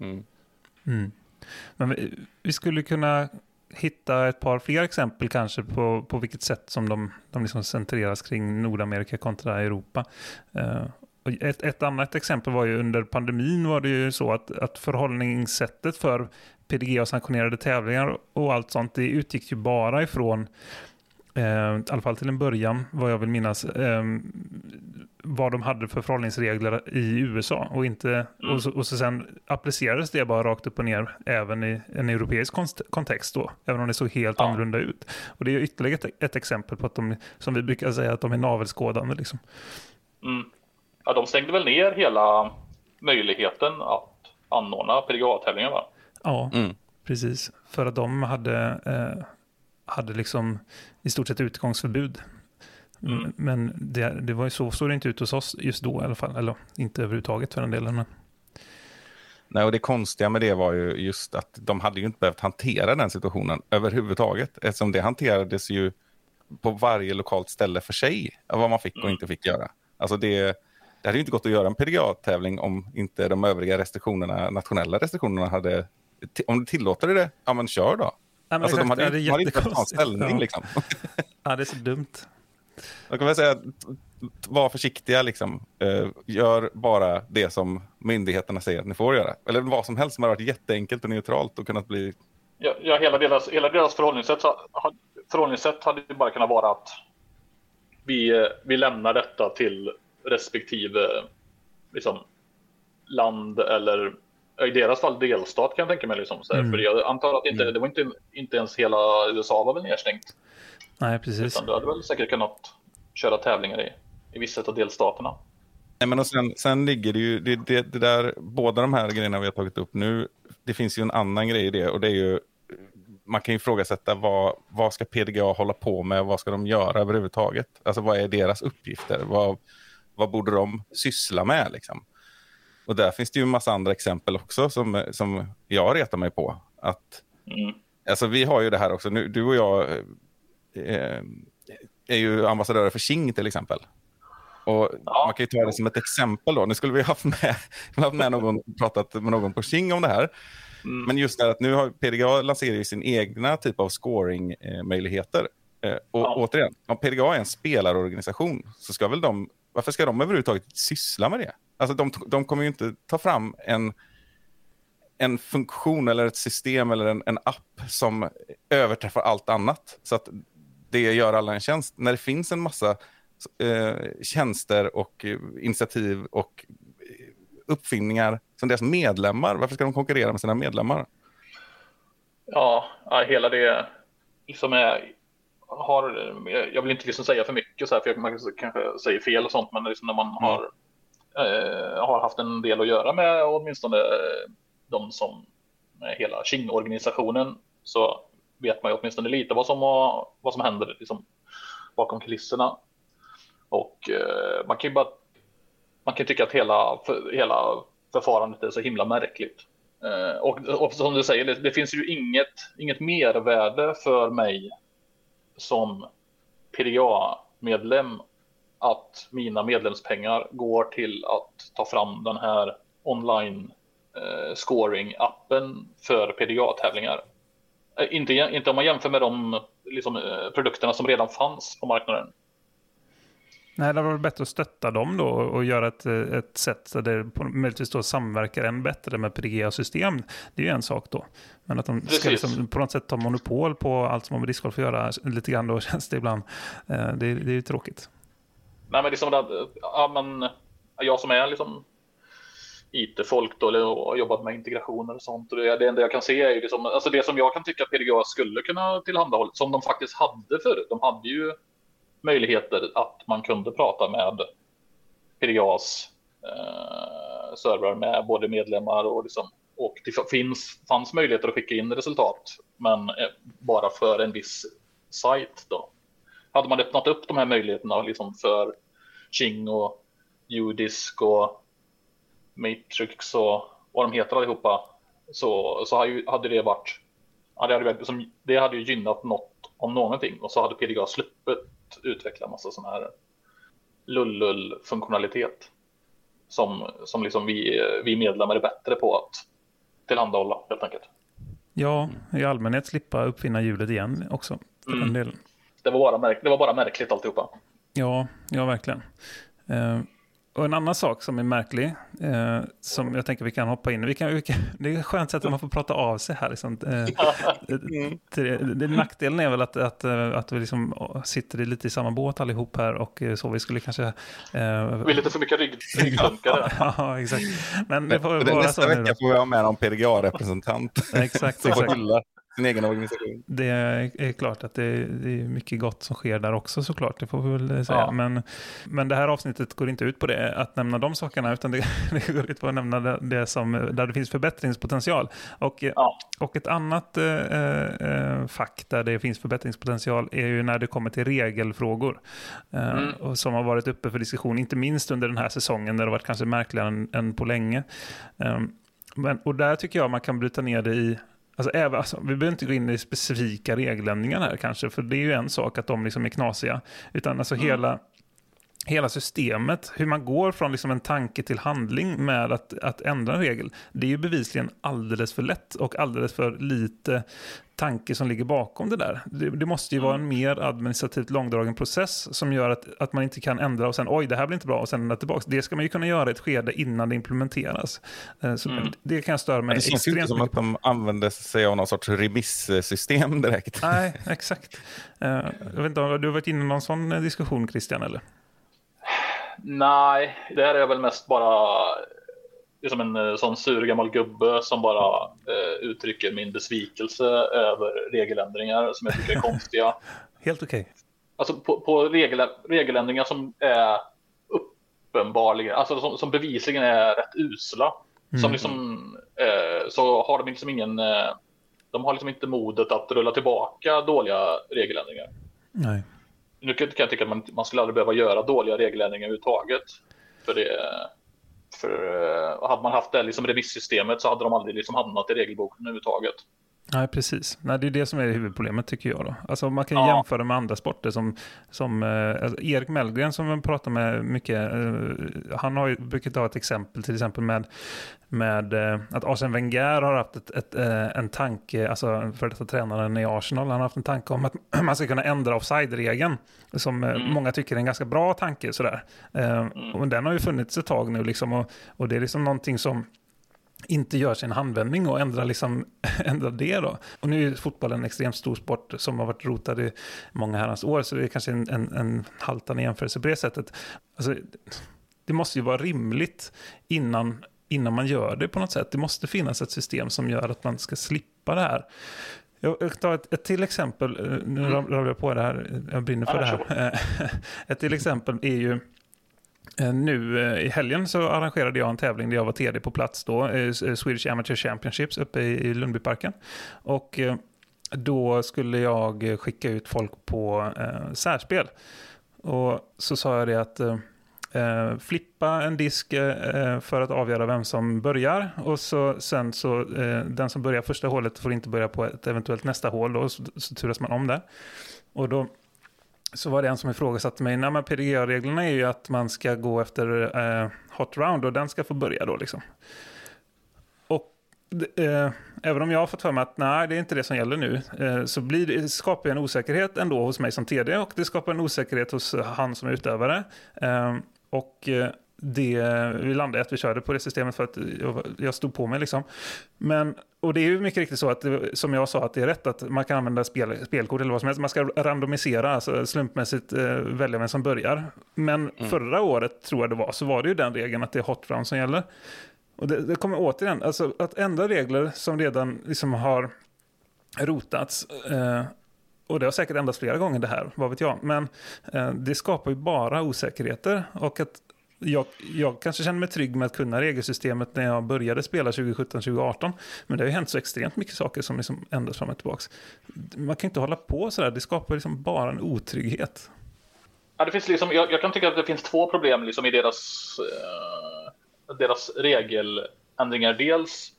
Mm. Mm. Men vi, vi skulle kunna hitta ett par fler exempel kanske på, på vilket sätt som de, de liksom centreras kring Nordamerika kontra Europa. Uh, ett, ett annat exempel var ju under pandemin var det ju så att, att förhållningssättet för PDG och sanktionerade tävlingar och allt sånt, det utgick ju bara ifrån i alla fall till en början, vad jag vill minnas, eh, vad de hade för förhållningsregler i USA. Och, inte, mm. och, så, och så sen applicerades det bara rakt upp och ner även i en europeisk kontext då, även om det såg helt ja. annorlunda ut. Och det är ytterligare ett, ett, exempel på att de, som vi brukar säga, att de är navelskådande. Liksom. Mm. Ja, de stängde väl ner hela möjligheten att anordna PDGA-tävlingar va? Ja, mm. precis. För att de hade, eh, hade liksom i stort sett utgångsförbud Mm. Men det, det var ju så såg det inte ut hos oss just då i alla fall. Eller inte överhuvudtaget för den delen. Men... Nej, och det konstiga med det var ju just att de hade ju inte behövt hantera den situationen överhuvudtaget. Eftersom det hanterades ju på varje lokalt ställe för sig. Vad man fick och mm. inte fick göra. Alltså det, det hade ju inte gått att göra en PDGA-tävling om inte de övriga restriktionerna, nationella restriktionerna hade... Om du tillåter det, ja men kör då. Ja, alltså, de hade, ja, de hade inte behövt ta ställning ja. liksom. Ja, det är så dumt. Jag kan väl säga, var försiktiga liksom. Uh, gör bara det som myndigheterna säger att ni får göra. Eller vad som helst som har varit jätteenkelt och neutralt och kunnat bli... Ja, ja hela, deras, hela deras förhållningssätt, förhållningssätt hade ju bara kunnat vara att vi, vi lämnar detta till respektive liksom, land eller I deras fall delstat kan jag tänka mig. Liksom, så här, Mm. För jag antar att inte, det var inte, inte ens hela USA var väl nedstängt. Nej, precis. Utan du hade väl säkert kunnat köra tävlingar i, i vissa av delstaterna. Nej, men och sen, sen ligger det ju, det, det, det där, båda de här grejerna vi har tagit upp nu, det finns ju en annan grej i det och det är ju, man kan ju ifrågasätta vad, vad ska PDGA hålla på med, vad ska de göra överhuvudtaget? Alltså vad är deras uppgifter? Vad, vad borde de syssla med liksom? Och där finns det ju en massa andra exempel också som, som jag retar mig på. Att, Mm. alltså vi har ju det här också, nu, du och jag eh, är ju ambassadörer för Qing till exempel. Och Ja. Man kan ju ta det som ett exempel då. Nu skulle vi haft med, haft med någon, pratat med någon på Qing om det här. Mm. Men just det att nu har PDGA lanserat sin egna typ av scoring-möjligheter. Eh, och Ja. återigen, om PDGA är en spelarorganisation så ska väl de, varför ska de överhuvudtaget syssla med det? Alltså de, de kommer ju inte ta fram en, en funktion eller ett system eller en, en app som överträffar allt annat. Så att det gör alla en tjänst. När det finns en massa eh, tjänster och eh, initiativ och eh, uppfinningar som deras medlemmar, varför ska de konkurrera med sina medlemmar? Ja, hela det som är, har, jag vill inte liksom säga för mycket så här, för jag, man kanske säger fel och sånt, men liksom när man har, eh, har haft en del att göra med åtminstone eh, de som med hela Qing-organisationen så vet man ju åtminstone lite vad som, har- vad som händer liksom, bakom kulisserna. Och eh, man kan ju bara man kan tycka att hela, för, hela förfarandet är så himla märkligt. Eh, och, och som du säger, det, det finns ju inget, inget mervärde för mig som PDA-medlem att mina medlemspengar går till att ta fram den här online-scoring-appen eh, för PDA-tävlingar. Eh, inte, inte om man jämför med de liksom, eh, produkterna som redan fanns på marknaden. Nej, det var väl bättre att stötta dem då och göra ett, ett sätt där det på- möjligtvis då samverkar än bättre med PDGA-system. Det är ju en sak då. Men att de ska liksom på något sätt ta monopol på allt som har med discgolf att göra lite grann då känns det ibland. Eh, Det, det är ju tråkigt. Nej, men liksom, att, ja, men, jag som är liksom IT-folk då, eller och har jobbat med integrationer och sånt. Och det, det enda jag kan se är ju liksom, alltså det som jag kan tycka att PDGA skulle kunna tillhandahålla, som de faktiskt hade förut. De hade ju möjligheter att man kunde prata med PDAs eh, servrar med både medlemmar och liksom, och det finns, fanns möjligheter att skicka in resultat, men eh, bara för en viss sajt då. Hade man öppnat upp de här möjligheterna liksom för Ching och Udisk och Matrix och vad de heter allihopa så, så hade, det varit hade, det, hade, som, det hade ju gynnat något om någonting och så hade PDGA sluppit utveckla massa sån här lullull-funktionalitet som, som liksom vi, vi medlemmar är bättre på att tillhandahålla helt enkelt. Ja, i allmänhet slippa uppfinna hjulet igen också. För Mm. den delen. Det var bara, märk- det var bara märkligt alltihopa. Ja, ja verkligen. Eh, och en annan sak som är märklig, eh, som jag tänker vi kan hoppa in i. Vi kan, vi kan, det är ett skönt sätt att man får prata av sig här. Liksom. Eh, nackdelen är väl att, att, eh, att vi liksom sitter lite i samma båt allihop här och eh, så vi skulle kanske... Eh, Det är lite för mycket rygg, ryggdunkare. ja, exakt. Men det får Det- vara Nästa så nu vecka då. får vi ha med någon PDGA-representant Exakt, exakt. Sin egen organisation. Det är klart att det, är mycket gott som sker där också såklart, det får vi väl säga. Ja. Men, men det här avsnittet går inte ut på det, att nämna de sakerna, utan det, det går ut på att nämna det, som, där det finns förbättringspotential. Och, Ja. och ett annat eh, eh, fack där det finns förbättringspotential är ju när det kommer till regelfrågor. Eh, Mm. och som har varit uppe för diskussion, inte minst under den här säsongen där det har varit kanske märkligare än, än på länge. Eh, men, och där tycker jag man kan bryta ner det i Alltså, även, alltså, vi behöver inte gå in i specifika regeländringar här kanske, för det är ju en sak att de liksom är knasiga. Utan alltså hela, hela systemet, hur man går från liksom en tanke till handling med att, att ändra en regel, det är ju bevisligen alldeles för lätt och alldeles för lite tanke som ligger bakom det där. Det, det måste ju vara en mer administrativt långdragen process som gör att, att man inte kan ändra och sen oj, det här blir inte bra och sen ändra tillbaka. Det ska man ju kunna göra i ett skede innan det implementeras. Eh, Så Mm. Det kan jag störa mig Det känns ju inte extremt som mycket att de använder sig av någon sorts remissystem direkt. Nej, exakt. Eh, jag vet inte, har du varit inne i någon sån eh, diskussion, Christian? Eller? Nej, det här är väl mest bara liksom en eh, sån sur gammal gubbe som bara eh, uttrycker min besvikelse över regeländringar som jag tycker är konstiga. Helt okej. Alltså på, på regel, regeländringar som är uppenbarligen, alltså som, som bevisligen är rätt usla. Som liksom, eh, så har de liksom ingen, eh, de har liksom inte modet att rulla tillbaka dåliga regeländringar. Nej. Nu kan jag tycka att man, man skulle aldrig behöva göra dåliga regeländringar överhuvudtaget. För det, för eh, hade man haft det liksom remissystemet så hade de aldrig liksom hamnat i regelboken överhuvudtaget. Nej, precis. Nej, det är det som är huvudproblemet tycker jag. Då. Alltså, man kan Ja. jämföra med andra sporter som, som eh, alltså, Erik Mellgren som vi pratar med mycket. Eh, han har ju, brukar ta ett exempel till exempel med, med eh, att Arsene Wenger har haft ett, ett, en tanke, alltså för detta tränaren i Arsenal, han har haft en tanke om att man ska kunna ändra offside-regeln. Som eh, många tycker är en ganska bra tanke. Sådär. Eh, och den har ju funnits ett tag nu liksom, och, och det är liksom någonting som inte gör sin handvändning och ändra, liksom, ändra det då. Och nu är fotbollen en extremt stor sport som har varit rotad i många herrans år, så det är kanske en, en, en haltande jämförelse på det sättet. Alltså, det måste ju vara rimligt innan, innan man gör det på något sätt. Det måste finnas ett system som gör att man ska slippa det här. Jag tar ett, ett till exempel, eh, nu mm. rabblar jag på det här, jag brinner för Ja, det här. Ett till exempel är ju Eh, nu eh, i helgen så arrangerade jag en tävling där jag var TD på plats då, eh, Swedish Amateur Championships uppe i Lundbyparken. Och då skulle jag skicka ut folk på eh, särspel. Och så sa jag det att eh, eh, flippa en disk eh, för att avgöra vem som börjar. Och så, sen så eh, den som börjar första hålet får inte börja på ett eventuellt nästa hål. Då, så, så turas man om där. Och då så var det en som ifrågasatte mig, nej men PDGA-reglerna är ju att man ska gå efter eh, hot round och den ska få börja då liksom. Och eh, även om jag har fått för mig att nej, det är inte det som gäller nu, eh, så blir det, skapar en osäkerhet ändå hos mig som TD och det skapar en osäkerhet hos han som är utövare. Eh, och eh, det, vi landade att vi körde på det systemet för att jag, jag stod på mig. Liksom. Men, och det är ju mycket riktigt så att, som jag sa, att det är rätt att man kan använda spel, spelkort eller vad som helst. Man ska randomisera, alltså slumpmässigt eh, välja vem som börjar. Men förra året, tror jag det var, så var det ju den regeln att det är hot round som gäller. Och det, det kommer återigen, alltså att ändra regler som redan liksom har rotats. Eh, och det har säkert ändrats flera gånger det här, vad vet jag. Men eh, det skapar ju bara osäkerheter. Och att jag, jag kanske känner mig trygg med att kunna regelsystemet när jag började spela 2017-2018. Men det har ju hänt så extremt mycket saker som liksom ändras fram och tillbaka. Man kan inte hålla på sådär, det skapar liksom bara en otrygghet. Ja, det finns liksom, jag, jag kan tycka att det finns två problem liksom i deras, eh, deras regeländringar. Dels,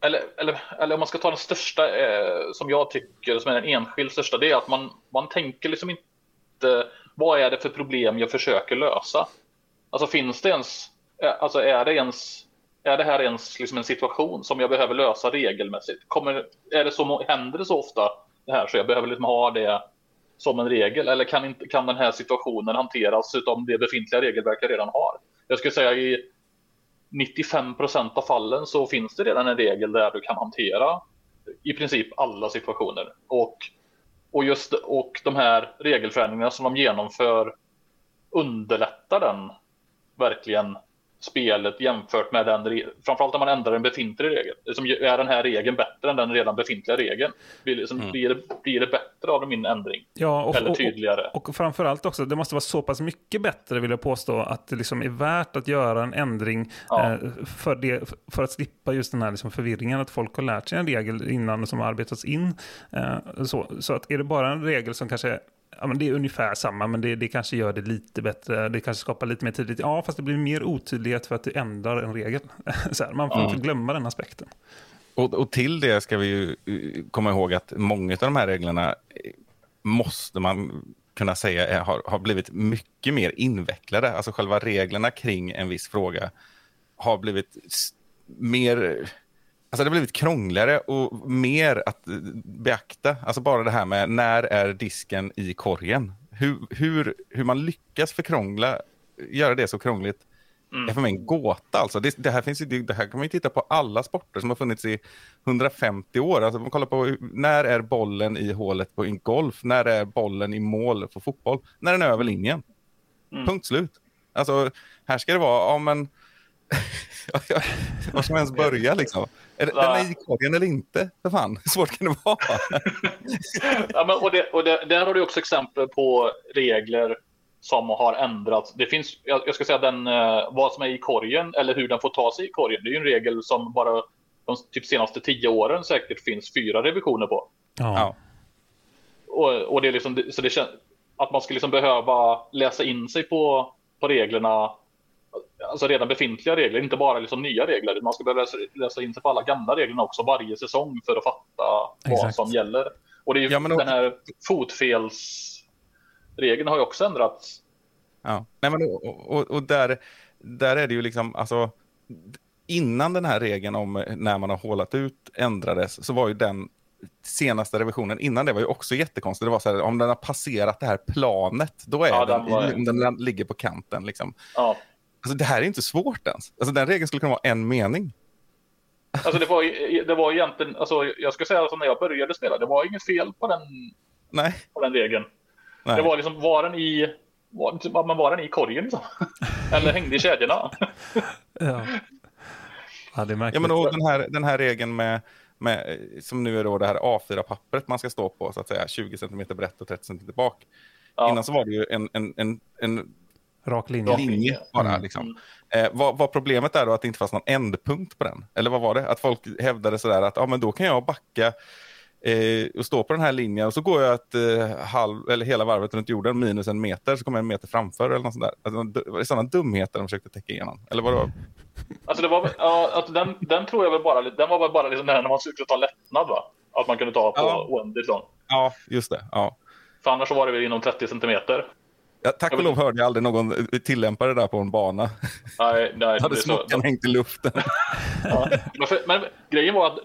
eller, eller, eller om man ska ta den största eh, som jag tycker som är den enskilt största, det är att man, man tänker liksom inte vad är det för problem jag försöker lösa? Alltså finns det ens, eh, alltså är det ens, är det här ens liksom en situation som jag behöver lösa regelmässigt? Kommer, är det så, händer det så ofta det här så jag behöver liksom ha det som en regel eller kan, inte, kan den här situationen hanteras utom det befintliga regelverk jag redan har? Jag skulle säga i 95 procent av fallen så finns det redan en regel där du kan hantera i princip alla situationer. Och, och, just, och de här regelförändringarna som de genomför underlättar den verkligen spelet jämfört med den, framförallt om man ändrar en befintlig regel. Som ju- är den här regeln bättre än den redan befintliga regeln? Blir, det- som, blir, det, blir det bättre av min ändring? Ja, och, Eller och, tydligare? och, och framförallt också, det måste vara så pass mycket bättre vill jag påstå att det liksom är värt att göra en ändring Ja. eh, för, det, för att slippa just den här liksom förvirringen att folk har lärt sig en regel innan som har arbetats in. Eh, så, så att är det bara en regel som kanske Ja, men det är ungefär samma, men det, det kanske gör det lite bättre. Det kanske skapar lite mer tydligt. Ja, fast det blir mer otydlighet för att du ändrar en regel. Så här, man får inte glömma den aspekten. Och, och till det ska vi ju eh, komma ihåg att många av de här reglerna eh, måste man kunna säga är, har, har blivit mycket mer invecklade. Alltså själva reglerna kring en viss fråga har blivit mer... Alltså det har blivit krångligare och mer att eh, beakta. Alltså bara det här med när är disken i korgen? Hur, hur, hur man lyckas förkrångla, göra det så krångligt är för mig en gåta. Alltså. Det, det, här finns ju, det, det här kan man ju titta på alla sporter som har funnits i 150 år. Alltså, man kollar på när är bollen i hålet på en golf? När är bollen i mål för fotboll? När den är över linjen. Punkt slut. Alltså, här ska det vara, ja men Var ska man ens börja liksom? Är det, den är i korgen eller inte? För fan, hur svårt kan det vara? ja, men, och det, och det, där har du också exempel på regler som har ändrats. Det finns, jag, jag ska säga den, eh, vad som är i korgen eller hur den får ta sig i korgen. Det är ju en regel som bara de typ senaste tio åren säkert finns fyra revisioner på. Ja. Ja. Och, och det är liksom, så det känns att man ska liksom behöva läsa in sig på, på reglerna, alltså redan befintliga regler, inte bara liksom nya regler. Man ska behöva läsa, läsa in sig på alla gamla reglerna också varje säsong för att fatta vad Exakt. som gäller. Och det är ju, Ja, men den här fotfelsregeln har ju också ändrats. Ja. Nej, men, och och, och där, där är det ju liksom, alltså, innan den här regeln om när man har hålat ut ändrades, så var ju den senaste revisionen innan det var ju också jättekonstigt. Det var så här, om den har passerat det här planet, då är Ja, den, den var- om den ligger på kanten. Liksom. Ja. Alltså, det här är inte svårt ens. Alltså, den regeln skulle kunna vara en mening. Alltså det var, det var egentligen, alltså jag ska säga alltså när jag började spela, det var inget fel på den, Nej. på den regeln. Nej. Det var liksom, var den i, var, men var den i korgen liksom? Eller hängde i kedjorna? Ja. ja, det är märkligt. Ja, men och den, här, den här regeln med, med, som nu är då det här A4-pappret man ska stå på, så att säga, 20 cm brett och 30 cm bak. Ja. Innan så var det ju en, en, en, en Rak linje. linje bara. Mm. Liksom. Eh, vad, vad problemet är då att det inte fanns någon ändpunkt på den? Eller vad var det? Att folk hävdade sådär att ja, men då kan jag backa eh, och stå på den här linjen och så går jag ett eh, halv, eller hela varvet runt jorden minus en meter så kommer jag en meter framför eller något sånt där. Alltså, det var sådana dumheter de försökte täcka igenom. Eller vadå? Alltså det var, ja, alltså den, den tror jag väl bara, den var väl bara liksom när man skulle ta lättnad va? Att man kunde ta på Ja. oändligt sånt. Ja, just det. Ja. För annars så var det väl inom 30 centimeter. Ja, tack och lov hörde jag aldrig någon eh, tillämpa det där på en bana. Nej, nej, Hade det smockan hängt i luften. ja. men, för, men grejen var att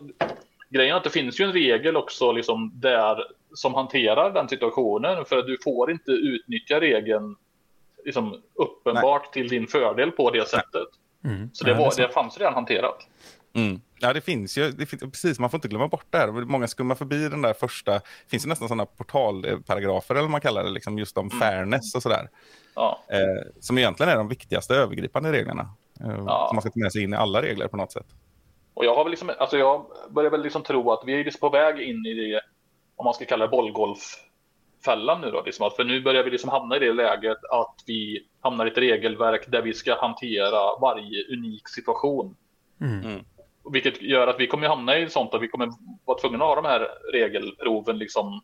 grejen att det finns ju en regel också liksom där som hanterar den situationen för att du får inte utnyttja regeln liksom uppenbart till din fördel på det sättet. Mm. Så det, Ja, var, sant. det fanns redan hanterat. Mm. Ja, det finns ju. Det finns, precis, man får inte glömma bort det här. Många skummar förbi den där första. Det finns ju nästan sådana portalparagrafer, eller vad man kallar det, liksom just om fairness och sådär. Ja. Eh, som egentligen är de viktigaste övergripande reglerna. Eh, Ja. Som man ska ta med sig in i alla regler på något sätt. Och jag har väl liksom, alltså jag börjar väl liksom tro att vi är liksom på väg in i det, om man ska kalla det bollgolffällan nu då. Liksom. För nu börjar vi liksom hamna i det läget att vi hamnar i ett regelverk där vi ska hantera varje unik situation. Mm. Vilket gör att vi kommer hamna i sånt att vi kommer vara tvungna att ha de här regelproven liksom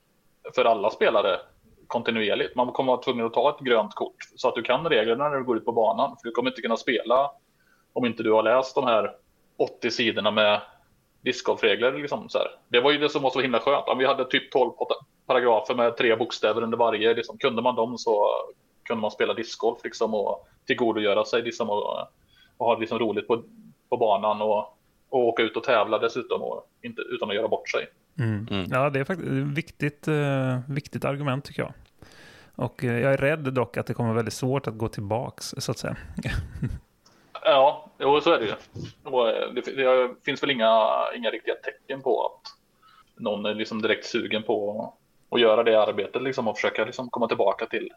för alla spelare kontinuerligt. Man kommer vara tvungen att ta ett grönt kort så att du kan reglerna när du går ut på banan. För du kommer inte kunna spela om inte du har läst de här 80 sidorna med discgolfregler. Liksom, så här. Det var ju det som var så himla skönt. Om vi hade typ 12 paragrafer med tre bokstäver under varje. Liksom, kunde man dem så kunde man spela discgolf liksom, och tillgodogöra sig liksom, och, och ha liksom, roligt på, på banan och, och åka ut och tävla dessutom och inte, utan att göra bort sig. Mm. Mm. Ja, det är faktiskt ett viktigt, eh, viktigt argument tycker jag. Och eh, jag är rädd dock att det kommer vara väldigt svårt att gå tillbaks, så att säga. Ja, jo, så är det ju. Och, eh, det, det finns väl inga, inga riktiga tecken på att någon är liksom direkt sugen på att göra det arbetet liksom, och försöka liksom, komma tillbaka till,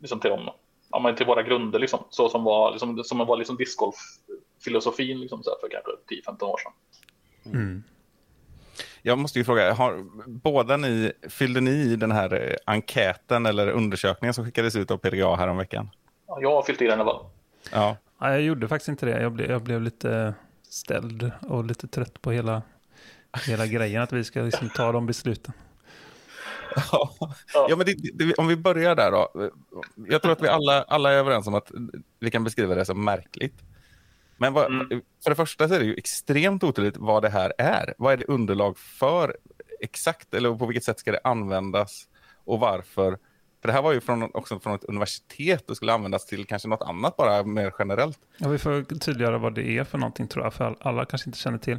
liksom, till, dem, ja, men till våra grunder, liksom, så som var, liksom, som var liksom discgolf-filosofin liksom, så här, för kanske 10-15 år sedan. Mm. Jag måste ju fråga, har, båda ni, fyllde ni i den här eh, enkäten eller undersökningen som skickades ut av PDA häromveckan? Ja, jag har fyllt i den i alla fall. Ja. Ja, jag gjorde faktiskt inte det. Jag blev, jag blev lite ställd och lite trött på hela, hela grejen att vi ska liksom ta de besluten. Ja, ja men det, det, om vi börjar där då. Jag tror att vi alla, alla är överens om att vi kan beskriva det som märkligt. Men vad, Mm. för det första så är det ju extremt otydligt vad det här är. Vad är det underlag för exakt, eller på vilket sätt ska det användas och varför? För det här var ju från, också från ett universitet och skulle användas till kanske något annat bara mer generellt. Ja, vi får tydliggöra vad det är för någonting tror jag, för alla kanske inte känner till.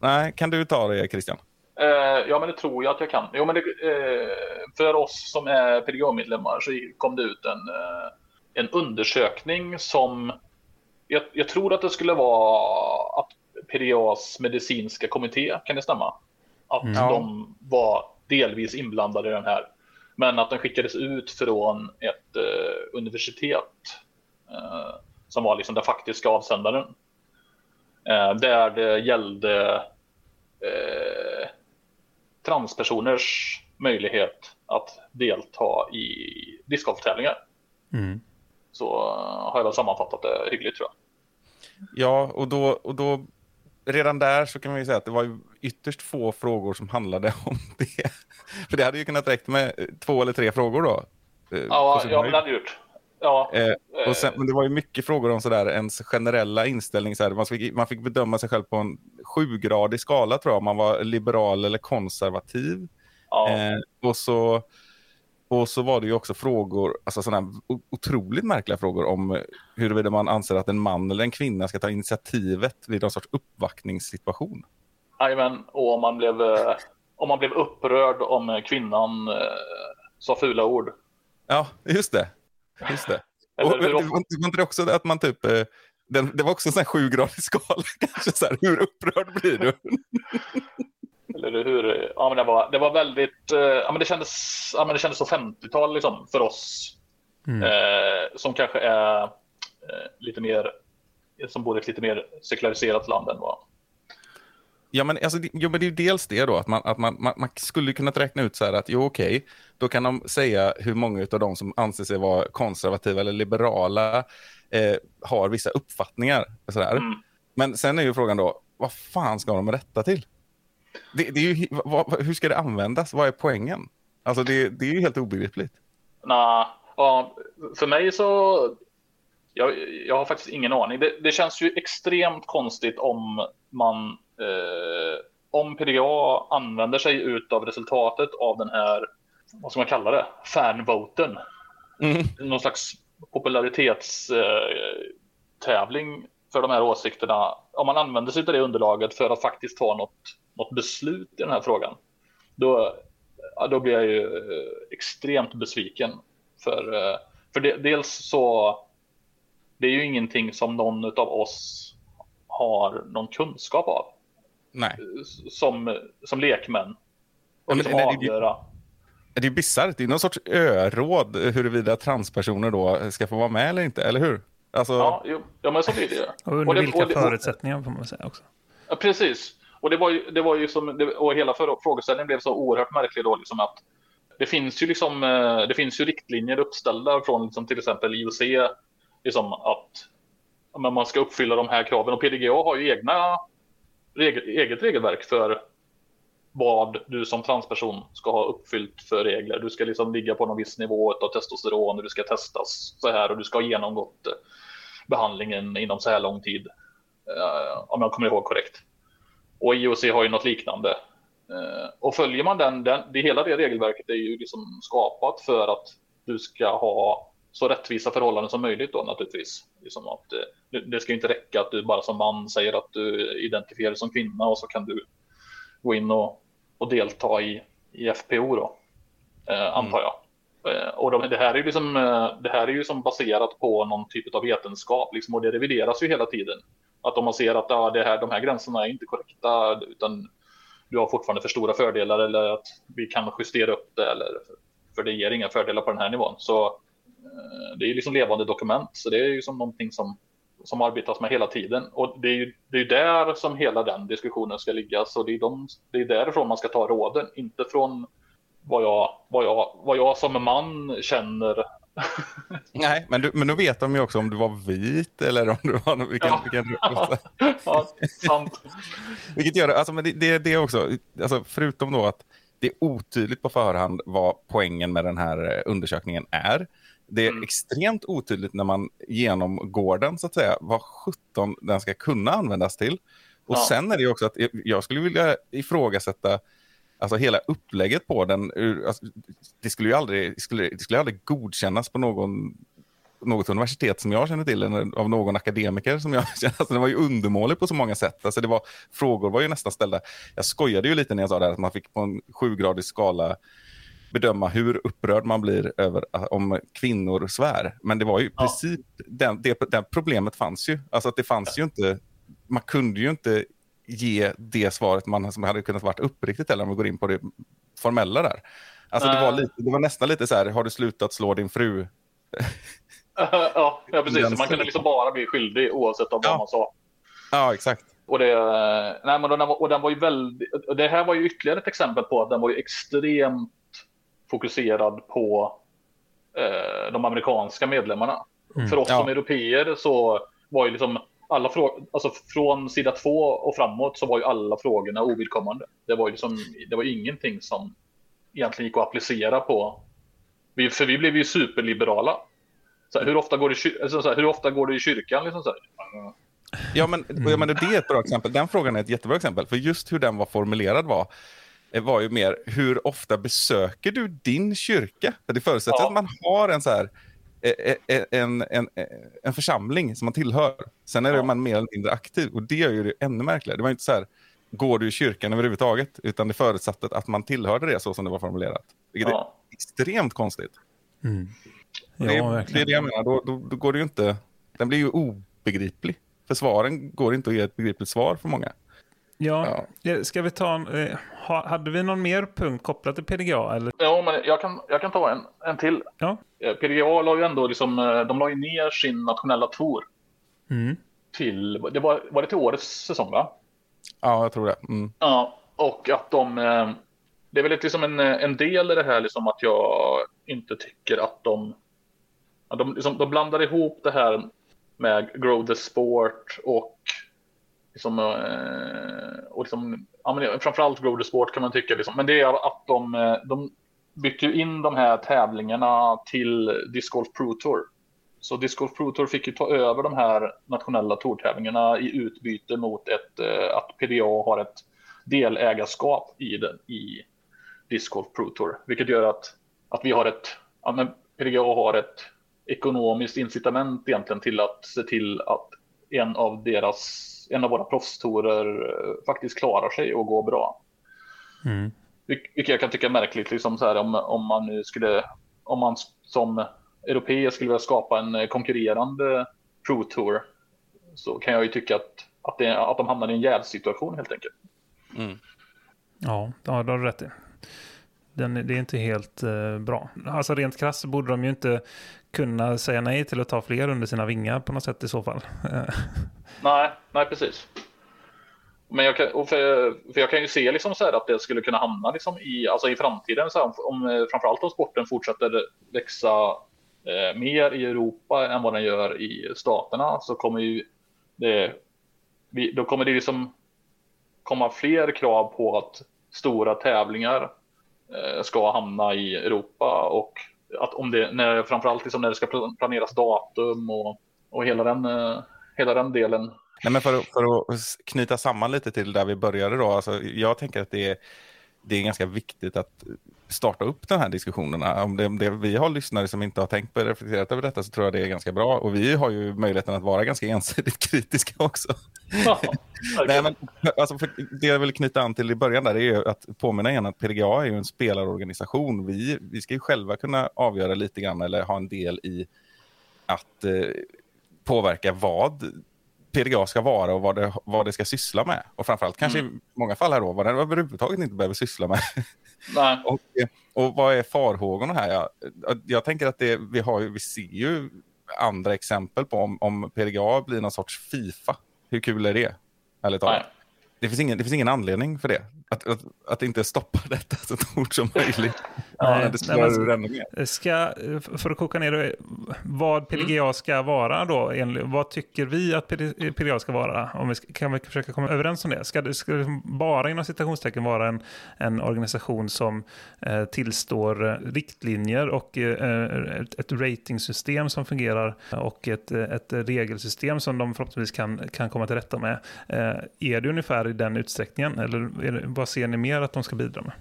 Nej, kan du ta det Christian? Eh, ja, men det tror jag att jag kan. Jo, men det, eh, för oss som är PDGA-medlemmar så kom det ut en, eh, en undersökning som jag, jag tror att det skulle vara att PDGAs medicinska kommitté, kan det stämma? Att Mm. de var delvis inblandade i den här. Men att den skickades ut från ett eh, universitet. Eh, som var liksom den faktiska avsändaren. Eh, där det gällde eh, transpersoners möjlighet att delta i discgolftävlingar. Mm. Så eh, har jag väl sammanfattat det hyggligt tror jag. Ja, och då, och då redan där så kan man ju säga att det var ytterst få frågor som handlade om det. För det hade ju kunnat räcka med eh, två eller tre frågor då. eh, Ja, ja men det hade gjort. Ja, Eh, och sen, men det var ju mycket frågor om sådär, ens generella inställning. Så här, man, fick, man fick bedöma sig själv på en sjugradig skala tror jag, om man var liberal eller konservativ. ja. Eh, och, så, och så var det ju också frågor, alltså sådana otroligt märkliga frågor om huruvida man anser att en man eller en kvinna ska ta initiativet vid någon sorts uppvaktningssituation. Jajamän, och om man, blev, eh, om man blev upprörd om kvinnan eh, sa fula ord. Ja, just det. Just det. Eller och, hur det, var, inte- det också att man typ... eh, det var också en sån här sjugradig skala kanske. Så här, hur upprörd blir du? Eller hur? Ja, men det, var, det var väldigt... eh, Ja, men det, kändes, ja, men det kändes så 50-tal liksom, för oss Mm. eh, som kanske är eh, lite mer... Som bor i ett lite mer sekulariserat land än vad... Ja, men, alltså, det- jo, men det är ju dels det då, att man, att man, man, man skulle kunna räkna ut så här att jo, okej, då kan de säga hur många av de som anser sig vara konservativa eller liberala eh, har vissa uppfattningar. och Så. Mm. Men sen är ju frågan då, vad fan ska de detta till? Det, det är ju, vad, hur ska det användas? Vad är poängen? Alltså det, det är ju helt obegripligt. Nej, ja, för mig så... Jag, jag har faktiskt ingen aning. Det, det känns ju extremt konstigt om man... Eh, om PDA använder sig utav resultatet av den här, vad ska man kalla det, fanvoten. Mm. Någon slags popularitetstävling tävling för de här åsikterna. Om man använder sig av det underlaget för att faktiskt ta något, något beslut i den här frågan. Då, ja, då blir jag ju eh, extremt besviken. För, eh, för det, dels så det är ju ingenting som någon av oss har någon kunskap av Nej. som, som lekmän. Ja, Och liksom det- avgöra. Det är bisarrt. Det är någon sorts öråd huruvida transpersoner då ska få vara med eller inte, eller hur? Alltså, Ja, jo, ja, men så blir det ju. Och under Och det- vilka och det- och- förutsättningar får man säga också. Ja, precis. Och det var ju, det var ju som, det, och hela frågeställningen blev så oerhört märklig då, liksom att det finns ju liksom, eh, det finns ju riktlinjer uppställda från liksom till exempel IOC, liksom att men man ska uppfylla de här kraven och PDGA har ju egna, regel, eget regelverk för vad du som transperson ska ha uppfyllt för regler. Du ska liksom ligga på någon viss nivå av testosteron och du ska testas så här och du ska ha genomgått behandlingen inom så här lång tid. Eh, om jag kommer ihåg korrekt. Och IOC har ju något liknande. Eh, och följer man den, den det, hela det regelverket är ju liksom skapat för att du ska ha så rättvisa förhållanden som möjligt då naturligtvis. Liksom att, eh, det, ska ju inte räcka att du bara som man säger att du identifierar dig som kvinna och så kan du gå in och, och delta i, i FPO då, eh, antar jag. Eh, och de, det, här är ju liksom, det här är ju som baserat på någon typ av vetenskap liksom, och det revideras ju hela tiden. Att om man ser att ah, det här, de här gränserna är inte korrekta utan du har fortfarande för stora fördelar eller att vi kan justera upp det eller för det ger inga fördelar på den här nivån. Så eh, det är ju liksom levande dokument så det är ju som någonting som, som arbetas med hela tiden och det är ju det är där som hela den diskussionen ska ligga så det är, de, det är därifrån man ska ta råden, inte från vad jag, vad jag, vad jag som man känner. Nej, men, du, men då vet de ju också om du var vit eller om du var... Vilken, Ja. vilken, ja, sant. vilket gör alltså, men det, det, det också, alltså, förutom då att det är otydligt på förhand vad poängen med den här eh, undersökningen är. Det är Mm. extremt otydligt när man genomgår den, så att säga, vad 17 den ska kunna användas till. Och Ja. sen är det också att jag skulle vilja ifrågasätta alltså hela upplägget på den. ur- Alltså, det skulle ju aldrig, skulle, det skulle aldrig godkännas på någon, något universitet som jag känner till, eller av någon akademiker som jag känner. Alltså, den var ju undermålig på så många sätt. Alltså, det var, frågor var ju nästan ställda. Jag skojade ju lite när jag sa det här, att man fick på en sjugradig skala bedöma hur upprörd man blir över uh, om kvinnor svär. Men det var ju Ja. precis den, det, det problemet fanns ju. Alltså att det fanns ju inte, man kunde ju inte ge det svaret man som hade kunnat varit uppriktigt eller om vi går in på det formella där. Alltså det var, lite, det var nästan lite så här, har du slutat slå din fru? ja, ja, precis. Man kunde liksom bara bli skyldig oavsett om Ja. vad man sa. Ja, exakt. Och, det, nej, men den var, och den var ju väldigt, det här var ju ytterligare ett exempel på att den var ju extremt fokuserad på eh, de amerikanska medlemmarna. För oss Ja. som europeer så var ju liksom alla frågor, alltså från sida två och framåt så var ju alla frågorna ovidkommande. Det var ju liksom, det var ingenting som egentligen gick att applicera på. Vi, för vi blev ju superliberala. Så här, hur, ofta går det, alltså, så här, hur ofta går det i kyrkan? Liksom så här. Ja, men, ja, men det är ett bra exempel. Den frågan är ett jättebra exempel. För just hur den var formulerad var, eh, var ju mer hur ofta besöker du din kyrka? För det förutsätter Ja. att man har en så här en, en, en, en församling som man tillhör. Sen är det Ja. man mer eller mindre aktiv och det gör ju det ännu märkligare. Det var inte så här, går du i kyrkan överhuvudtaget? Utan det förutsatte att man tillhörde det så som det var formulerat. Vilket Ja. är extremt konstigt. Mm. det, Ja, är- det är det jag menar, då, då, då går det ju inte... Den blir ju obegriplig. För svaren går inte att ge ett begripligt svar för många. Ja, ja. Ska vi ta en, eh, ha, hade vi någon mer punkt kopplat till PDGA? Eller? Ja, men jag kan, jag kan ta en, en till. Ja. Eh, PDGA la ju ändå liksom, eh, de la ju ner sin nationella tour Mm. till, det var, var det till årets säsong va? Ja, jag tror det. Mm. Ja, och att de, det är väl liksom en, en del i det här liksom att jag inte tycker att de, att de, liksom, de blandar ihop det här med grow the sport och liksom, eh, och liksom, ja, men framförallt Broder sport kan man tycka liksom, men det är att de, eh, de bytte ju in de här tävlingarna till Disc Golf Pro Tour. Så Disc Golf Pro Tour fick ju ta över de här nationella tourtävlingarna i utbyte mot ett, eh, att PDA har ett delägarskap i, den, i Disc Golf Pro Tour. Vilket gör att, att vi har ett, ja, men PDA har ett ekonomiskt incitament egentligen till att se till att en av deras, en av våra proffstourer eh, faktiskt klarar sig och går bra. Mm. Vil- Vilket jag kan tycka är märkligt, liksom så här, om, om man nu skulle, om man som europeer skulle vilja skapa en eh, konkurrerande Pro Tour så kan jag ju tycka att, att, det, att de hamnar i en jävsituation helt enkelt. Ja, ja, det har du rätt i. Den, det är inte helt eh, bra. Alltså rent krasst så borde de ju inte kunna säga nej till att ta fler under sina vingar på något sätt i så fall. Nej, nej precis. Men jag kan, och för, för jag kan ju se liksom så här att det skulle kunna hamna liksom i, alltså i framtiden, så här, om, om, eh, framförallt om sporten fortsätter växa eh, mer i Europa än vad den gör i staterna så kommer ju det, vi, då kommer det liksom komma fler krav på att stora tävlingar Eh, ska hamna i Europa och att om det, när, framförallt liksom när det ska planeras datum och, och hela, den, eh, hela den delen Nej, men för, att- för att knyta samman lite till där vi började då. Alltså, jag tänker att det är, det är ganska viktigt att starta upp de här diskussionerna. Om det, om det, vi har lyssnare som inte har tänkt på reflekterat över detta så tror jag det är ganska bra. Och vi har ju möjligheten att vara ganska ensidigt kritiska också. Ja, Nej, men, alltså, för det jag vill knyta an till i början där är att påminna igen att PDGA är ju en spelarorganisation. Vi, vi ska ju själva kunna avgöra lite grann eller ha en del i att eh, påverka vad PDGA ska vara och vad det, vad det ska syssla med. Och framförallt kanske i många fall här då, vad den överhuvudtaget inte behöver syssla med. Nej, Och, och vad är farhågorna här? Jag, jag tänker att det, vi, har ju, vi ser ju andra exempel på om, om PDGA blir någon sorts Fifa. Hur kul är det? Ärligt talat. Det finns, ingen, det finns ingen anledning för det. Att, att, att inte stoppa detta så fort som möjligt. Nej, det nej, men-. Ska, för att koka ner det, vad PDGA ska vara då? Vad tycker vi att PD- PDGA ska vara? Om vi ska, kan vi försöka komma överens om det? Ska det, ska det bara inom citationstecken vara en, en organisation som eh, tillstår riktlinjer och eh, ett, ett ratingsystem som fungerar och ett, ett regelsystem som de förhoppningsvis kan, kan komma till rätta med? Eh, är det ungefär i den utsträckningen? Eller är det, vad ser ni mer att de ska bidra med?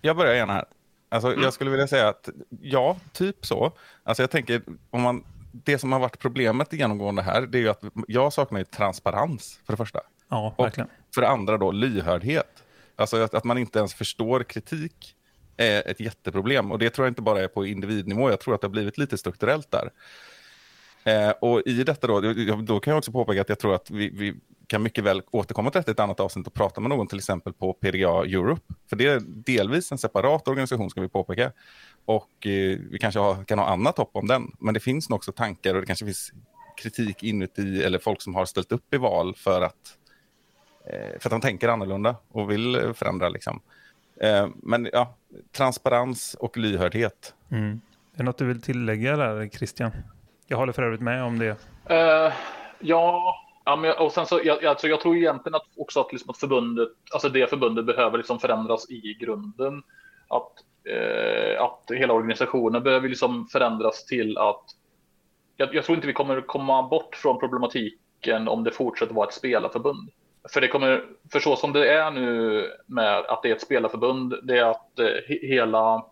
Jag börjar gärna här. Alltså, Jag skulle vilja säga att ja, typ så. Alltså, jag tänker, om man, det som har varit problemet genomgående här, det är ju att jag saknar transparens för det första. Ja, Och verkligen. för det andra då lyhördhet. Alltså att, att man inte ens förstår kritik är ett jätteproblem. Och det tror jag inte bara är på individnivå, jag tror att det har blivit lite strukturellt där. Eh, och i detta då, då kan jag också påpeka att jag tror att vi, vi kan mycket väl återkomma till ett annat avsnitt och prata med någon till exempel på PDA Europe. För det är delvis en separat organisation ska vi påpeka. Och eh, vi kanske har, kan ha annat hopp om den. Men det finns nog också tankar och det kanske finns kritik inuti eller folk som har ställt upp i val för att, eh, för att de tänker annorlunda och vill eh, förändra. Liksom. Eh, men ja, transparens och lyhördhet. Mm. Är det något du vill tillägga där, Christian? Jag håller för övrigt med om det. Uh, ja, ja men, och sen så, jag, alltså, jag tror egentligen att också att, liksom, att förbundet, alltså det förbundet behöver liksom förändras i grunden. Att, uh, att hela organisationen behöver liksom förändras till att jag, jag tror inte vi kommer komma bort från problematiken om det fortsätter vara ett spelarförbund. För, det kommer, för så som det är nu med att det är ett spelarförbund, det är att eh, hela,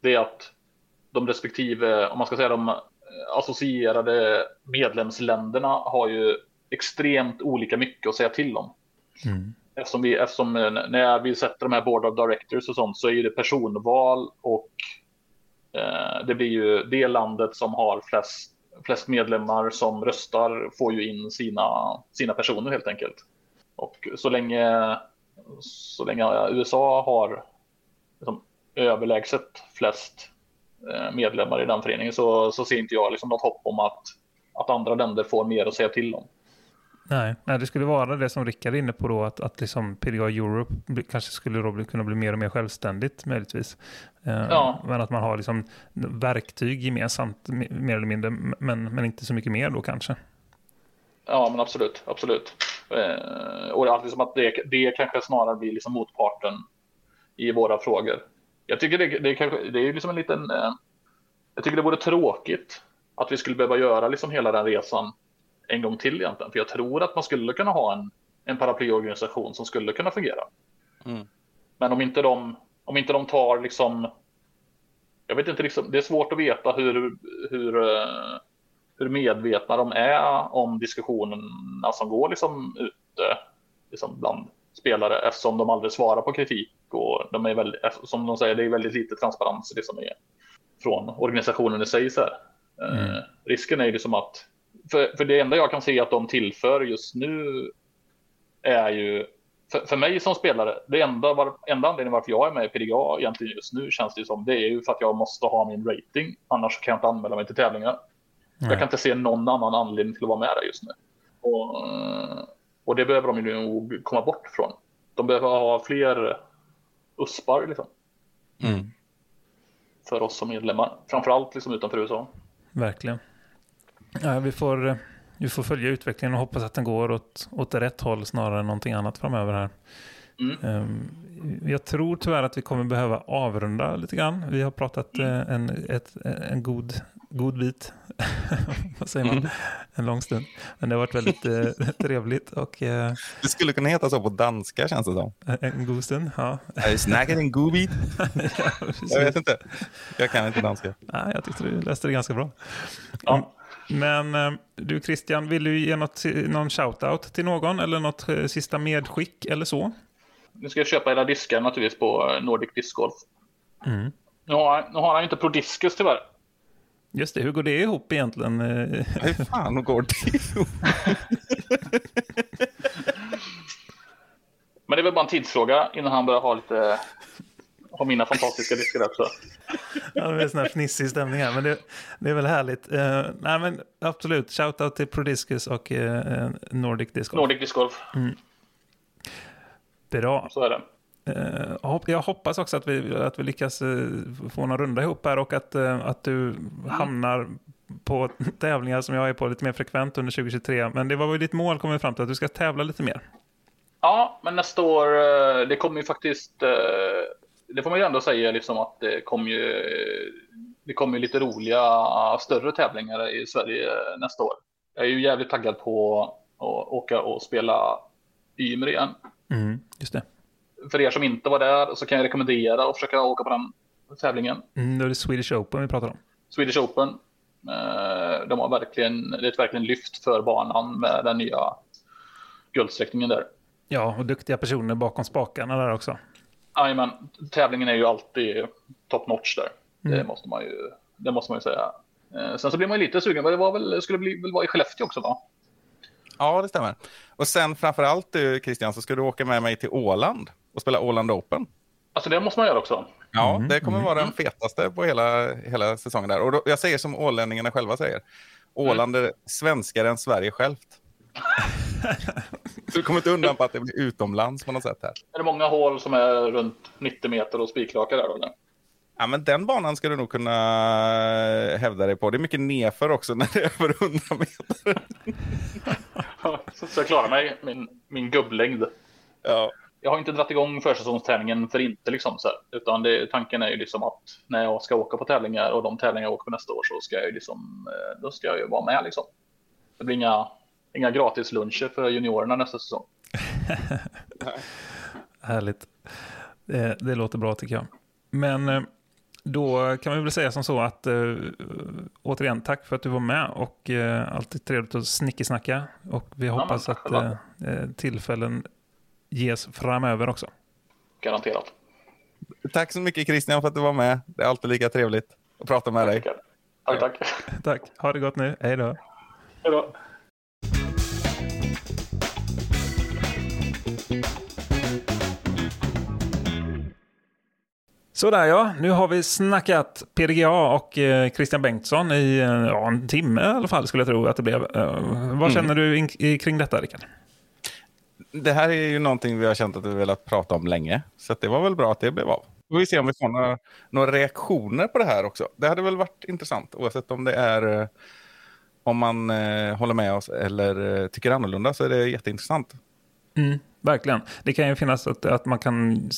det är att de respektive, om man ska säga de associerade medlemsländerna har ju extremt olika mycket att säga till om. Mm. Eftersom, vi, eftersom eh, när vi sätter de här board of directors och sånt så är det personval och eh, det blir ju det landet som har flest, flest medlemmar som röstar får ju in sina, sina personer helt enkelt. Och så länge, så länge USA har liksom, överlägset flest medlemmar i den föreningen så, så ser inte jag liksom något hopp om att, att andra länder får mer att säga till om. Nej, nej, det skulle vara det som Rickard är inne på då, att, att liksom PDA Europe kanske skulle då bli, kunna bli mer och mer självständigt möjligtvis. Eh, Ja. Men att man har liksom verktyg gemensamt, me- mer eller mindre, men, men inte så mycket mer då kanske. Ja, men absolut, absolut. Eh, och det är alltid som att det, det kanske snarare blir liksom motparten i våra frågor. Jag tycker det, det, kanske, det är liksom en liten. Eh, jag tycker det vore tråkigt att vi skulle behöva göra liksom hela den resan en gång till egentligen. För jag tror att man skulle kunna ha en, en paraplyorganisation som skulle kunna fungera. Mm. Men om inte de, om inte de tar liksom. Jag vet inte, liksom, det är svårt att veta hur, hur, eh, hur medvetna de är om diskussionerna som går liksom ute liksom bland spelare eftersom de aldrig svarar på kritik och de är väldigt, som de säger, det är väldigt lite transparens liksom i, från organisationen i sig. Så här. Eh, risken är ju liksom att, för, för det enda jag kan se att de tillför just nu är ju, för, för mig som spelare, det enda, var, enda anledningen varför jag är med i PDA egentligen just nu känns det som, det är ju för att jag måste ha min rating, annars kan jag inte anmäla mig till tävlingar. Jag kan inte se någon annan anledning till att vara med där just nu. Och, eh, och det behöver de ju nog komma bort från. De behöver ha fler uspar liksom, Mm. för oss som medlemmar. Framförallt liksom utanför USA. Verkligen. Ja, vi, får, vi får följa utvecklingen och hoppas att den går åt, åt rätt håll snarare än någonting annat framöver här. Mm. Ehm, Jag tror tyvärr att vi kommer behöva avrunda lite grann. Vi har pratat eh, en, ett, en god, god bit. Vad säger man? En lång stund. Men det har varit väldigt eh, trevligt och eh, Det skulle kunna heta så på danska känns det som. en god stund. Ja. Snacket en god bit. ja. Jag vet inte. Jag kan inte danska. Nej, jag tyckte du läste det ganska bra. Ja. Men eh, du Christian, vill du ge något, någon shout-out till någon eller något sista medskick eller så? Nu ska jag köpa era diskar naturligtvis på eh, Nordic Disc Golf. Mm. Nu har, nu har han ju inte Prodiscus tyvärr. Just det, hur går det ihop egentligen? Eh, Hur fan går det ihop? Men det är väl bara en tidsfråga innan han börjar ha lite ha mina fantastiska diskar också. Ja, det är en sån här fnissig stämning här, men det, det är väl härligt. Eh, nej, men absolut, shoutout till Prodiscus och eh, Nordic Disc Golf. Nordic Disc Golf, Bra. så är det. Eh, jag hoppas också att vi, att vi lyckas eh, få någon runda ihop här och att, eh, att du hamnar på tävlingar som jag är på lite mer frekvent under 2023. Men det var väl ditt mål, kommer fram till, att du ska tävla lite mer. Ja, men nästa år, det kommer ju faktiskt, det får man ju ändå säga liksom att det kommer ju, det kommer ju lite roliga större tävlingar i Sverige nästa år. Jag är ju jävligt taggad på att åka och spela Ymer igen. Mm, just det. För er som inte var där så kan jag rekommendera att försöka åka på den tävlingen. Mm, då är det Swedish Open vi pratar om. Swedish Open. Eh, De har verkligen, det är ett verkligen lyft för banan med den nya guldsträckningen där. Ja, och duktiga personer bakom spakarna där också. Jajamän, tävlingen är ju alltid top notch där. Det, Mm. måste man ju, det måste man ju säga. Eh, sen så blir man ju lite sugen, men det var väl, skulle bli, väl vara i Skellefteå också va? Ja, det stämmer. Och sen framför allt du Christian så ska du åka med mig till Åland och spela Åland Open. Alltså det måste man göra också. Ja, det kommer vara den fetaste på hela, hela säsongen där. Och då, jag säger som ålänningarna själva säger. Åland är svenskare än Sverige självt. Så du kommer inte undan på att det blir utomlands på något sätt här. Är det många hål som är runt 90 meter och spikraka där eller? Ja, men den banan ska du nog kunna hävda dig på. Det är mycket nerför också när det är över 100 meter. så, jag klarar mig, min, min gubblängd. Ja. Jag har inte dragit igång försäsongsträningen för inte liksom så här, utan det, tanken är ju liksom att när jag ska åka på tävlingar och de tävlingar jag åker på nästa år så ska jag ju liksom, eh, då ska jag ju vara med liksom. Det blir inga, inga gratis luncher för juniorerna nästa säsong. Härligt. Det, det låter bra tycker jag. Men eh, då kan vi väl säga som så att äh, återigen tack för att du var med och äh, alltid trevligt att snickesnacka. Och vi hoppas tack att äh, tillfällen ges framöver också. Garanterat. Tack så mycket Christian för att du var med. Det är alltid lika trevligt att prata med dig. Tack, tack. Tack, ha det gott nu. Hej då. Hej då. Sådär ja, nu har vi snackat PDGA och eh, Christian Bengtsson i eh, ja, en timme i alla fall skulle jag tro att det blev. Eh, vad känner du in, i, kring detta Rickard? Det här är ju någonting vi har känt att vi velat prata om länge. Så det var väl bra att det blev av. Då får vi se om vi får några, några reaktioner på det här också. Det hade väl varit intressant oavsett om det är om man eh, håller med oss eller eh, tycker annorlunda så är det jätteintressant. Mm, verkligen. Det kan ju finnas att, att man kan...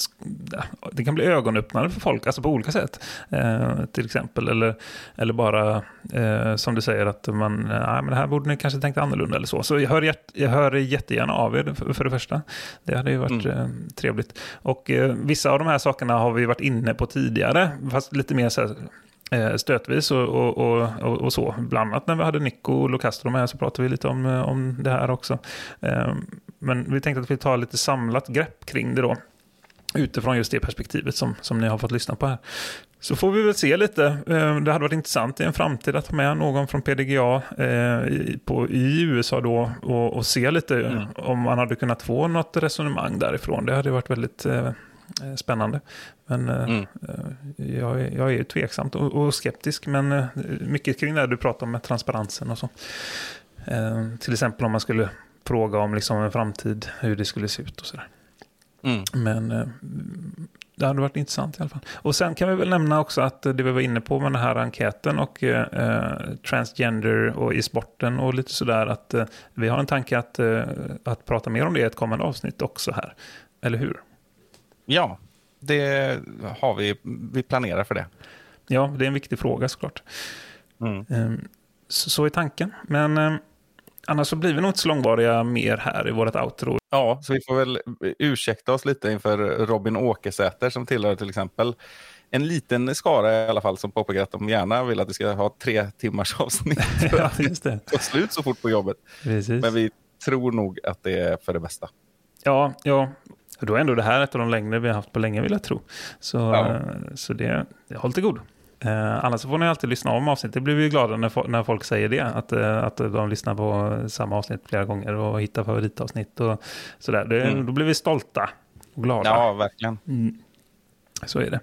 Det kan bli ögonöppnare för folk, alltså på olika sätt. Eh, till exempel. Eller, eller bara, eh, som du säger, att man... Nej, men det här borde ni kanske tänkt annorlunda eller så. Så jag hör, jag hör jättegärna av er för, för det första. Det hade ju varit eh, trevligt. Och eh, vissa av de här sakerna har vi varit inne på tidigare, fast lite mer så här, eh, stötvis och, och, och, och, så. Bland annat när vi hade Nico och Locastro med så pratade vi lite om, eh, om det här också. Men vi tänkte att vi tar lite samlat grepp kring det då. Utifrån just det perspektivet som, som ni har fått lyssna på här. Så får vi väl se lite. Eh, Det hade varit intressant i en framtid att ha med någon från PDGA eh, i, på, i USA då och, och se lite om man hade kunnat få något resonemang därifrån. Det hade varit väldigt eh, spännande. Men Mm. jag, är- jag är ju tveksamt och, och skeptisk. Men mycket kring det du pratar om med transparensen och så. Till exempel om man skulle fråga om liksom en framtid, hur det skulle se ut och sådär. Mm. Men eh, det hade varit intressant i alla fall. Och sen kan vi väl nämna också att eh, det vi var inne på med den här enkäten och eh, eh, transgender och i sporten och lite sådär att eh, vi har en tanke att, eh, att prata mer om det i ett kommande avsnitt också här. Eller hur? Ja, det har vi. Vi planerar för det. Ja, det är en viktig fråga såklart. Mm. Eh, så, så är tanken. Men eh, annars så blir vi nog inte så långvariga mer här i vårt outro. Ja, så vi får väl ursäkta oss lite inför Robin Åkesäter som tillhör till exempel en liten skara i alla fall som påpekar att de gärna vill att vi ska ha tre timmars avsnitt ja, just det. ta slut så fort på jobbet. Precis. Men vi tror nog att det är för det bästa. Ja, ja. Då är ändå det här ett av de längre vi har haft på länge vill jag tro. Så, Ja. så det, det håller till god. Eh, annars så får ni alltid lyssna om avsnitt. Det blir vi glada när, när folk säger det. Att, eh, att de lyssnar på samma avsnitt flera gånger och hittar favoritavsnitt och sådär. Det, Mm. Då blir vi stolta och glada. Ja, verkligen. Mm. Så är det.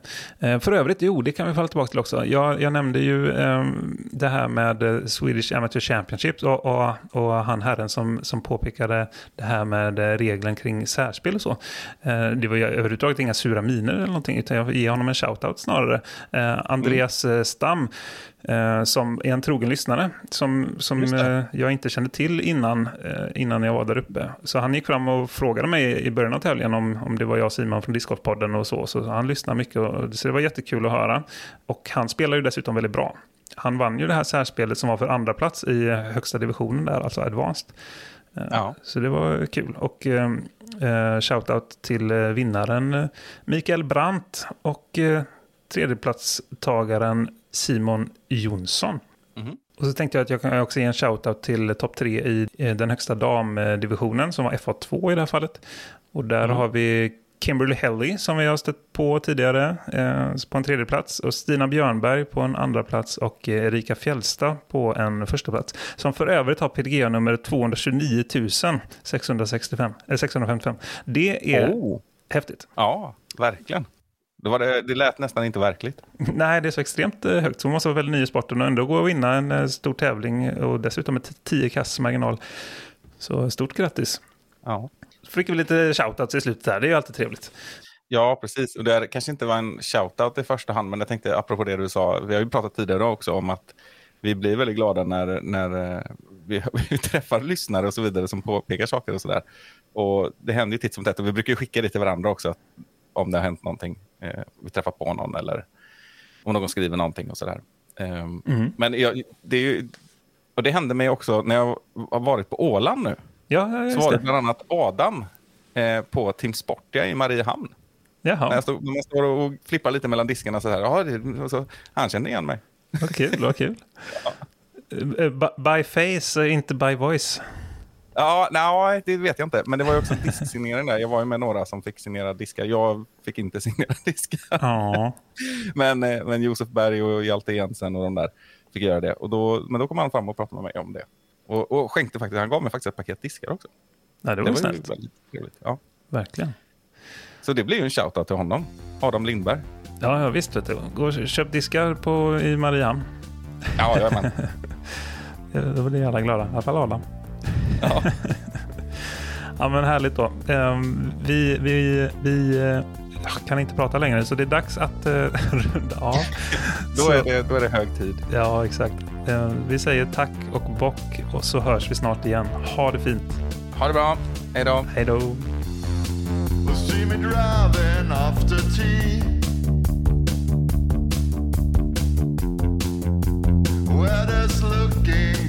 Eh, för övrigt, jo, det kan vi falla tillbaka till också. Jag, jag nämnde ju eh, det här med eh, Swedish Amateur Championship och, och, och han herren som, som påpekade det här med eh, regeln kring särspel och så. Eh, det var ju överhuvudtaget inga sura miner eller någonting, utan jag ger honom en shoutout snarare. Eh, Andreas eh, Stam, eh, som är en trogen lyssnare, som, som eh, jag inte kände till innan, eh, innan jag var där uppe. Så han gick fram och frågade mig i början av tävlingen om, om det var jag och Simon från Discgolfpodden och så. Så han lyssnade mycket, och, så det var jättekul att höra. Och han spelar ju dessutom väldigt bra. Han vann ju det här särspelet som var för andra plats i eh, högsta divisionen där, alltså advanced. Eh, Ja. Så det var kul. Och eh, eh, shoutout till vinnaren Mikael Brandt och eh, tredjeplatstagaren Simon Jonsson. Mhm. Och så tänkte jag att jag kan också ge en shoutout till topp tre i eh, den högsta damdivisionen som var FA2 i det här fallet. Och där Mm. har vi Kimberly Helly som vi har stött på tidigare eh, på en tredje plats och Stina Björnberg på en andra plats och eh, Erika Fjällsta på en första plats som för övrigt har PDGA-nummer 229 665, eh, 655. Det är Oh. häftigt. Ja, verkligen. Det, var det, det lät nästan inte verkligt. Nej, det är så extremt eh, högt så man måste vara väldigt ny i sporten och ändå gå och vinna en eh, stor tävling och dessutom med 10 kass marginal. Så stort grattis. Ja. Fick vi lite shoutouts i slutet här, det är ju alltid trevligt. Ja, precis. Och det kanske inte var en shoutout i första hand, men jag tänkte apropå det du sa, vi har ju pratat tidigare också om att vi blir väldigt glada när, när eh, vi, vi träffar lyssnare och så vidare som påpekar saker och sådär. Och det händer ju titt som tätt och vi brukar skicka det till varandra också, om det har hänt någonting, eh, vi träffar på någon eller om någon skriver någonting och sådär. Ehm, Mm. Men jag, det är ju, och det hände mig också när jag har varit på Åland nu. Ja, ja, Så var det bland annat Adam eh, på Team Sportia i Mariehamn. När, Jaha, jag stod, när man står och flippar lite mellan diskarna så här. Ja, det, och så, han kände igen mig. vad kul, vad kul. Eh, by- By face, eh, inte by voice. Ja, nej, det vet jag inte. Men det var ju också disksignering där. Jag var ju med några som fick signera diskar. Jag fick inte signera diskar. Ja, Men, eh, men Josef Berg och Hjalte Jensen och de där fick göra det. Och då, men då kom han fram och pratade med mig om det. Och, och skänkte faktiskt, han gav mig faktiskt ett paket diskar också. Nej, det var, det var ju snällt. väldigt trevligt. Ja. Verkligen. Så det blir ju en shoutout till honom. Adam Lindberg. Ja, ja visst. Vet du. Gå och köp diskar på, i Mariehamn. Ja, jajamän. Då blir alla glada. I alla fall Adam. Ja. Ja, men härligt då. Ehm, Vi, vi, vi eh, kan inte prata längre, så det är dags att eh, runda av. Då, är det, då är det hög tid. Ja, exakt. Ehm, Vi säger tack och bock och så hörs vi snart igen. Ha det fint. Ha det bra. Hej då. Hej då. See me driving after tea. Weather's looking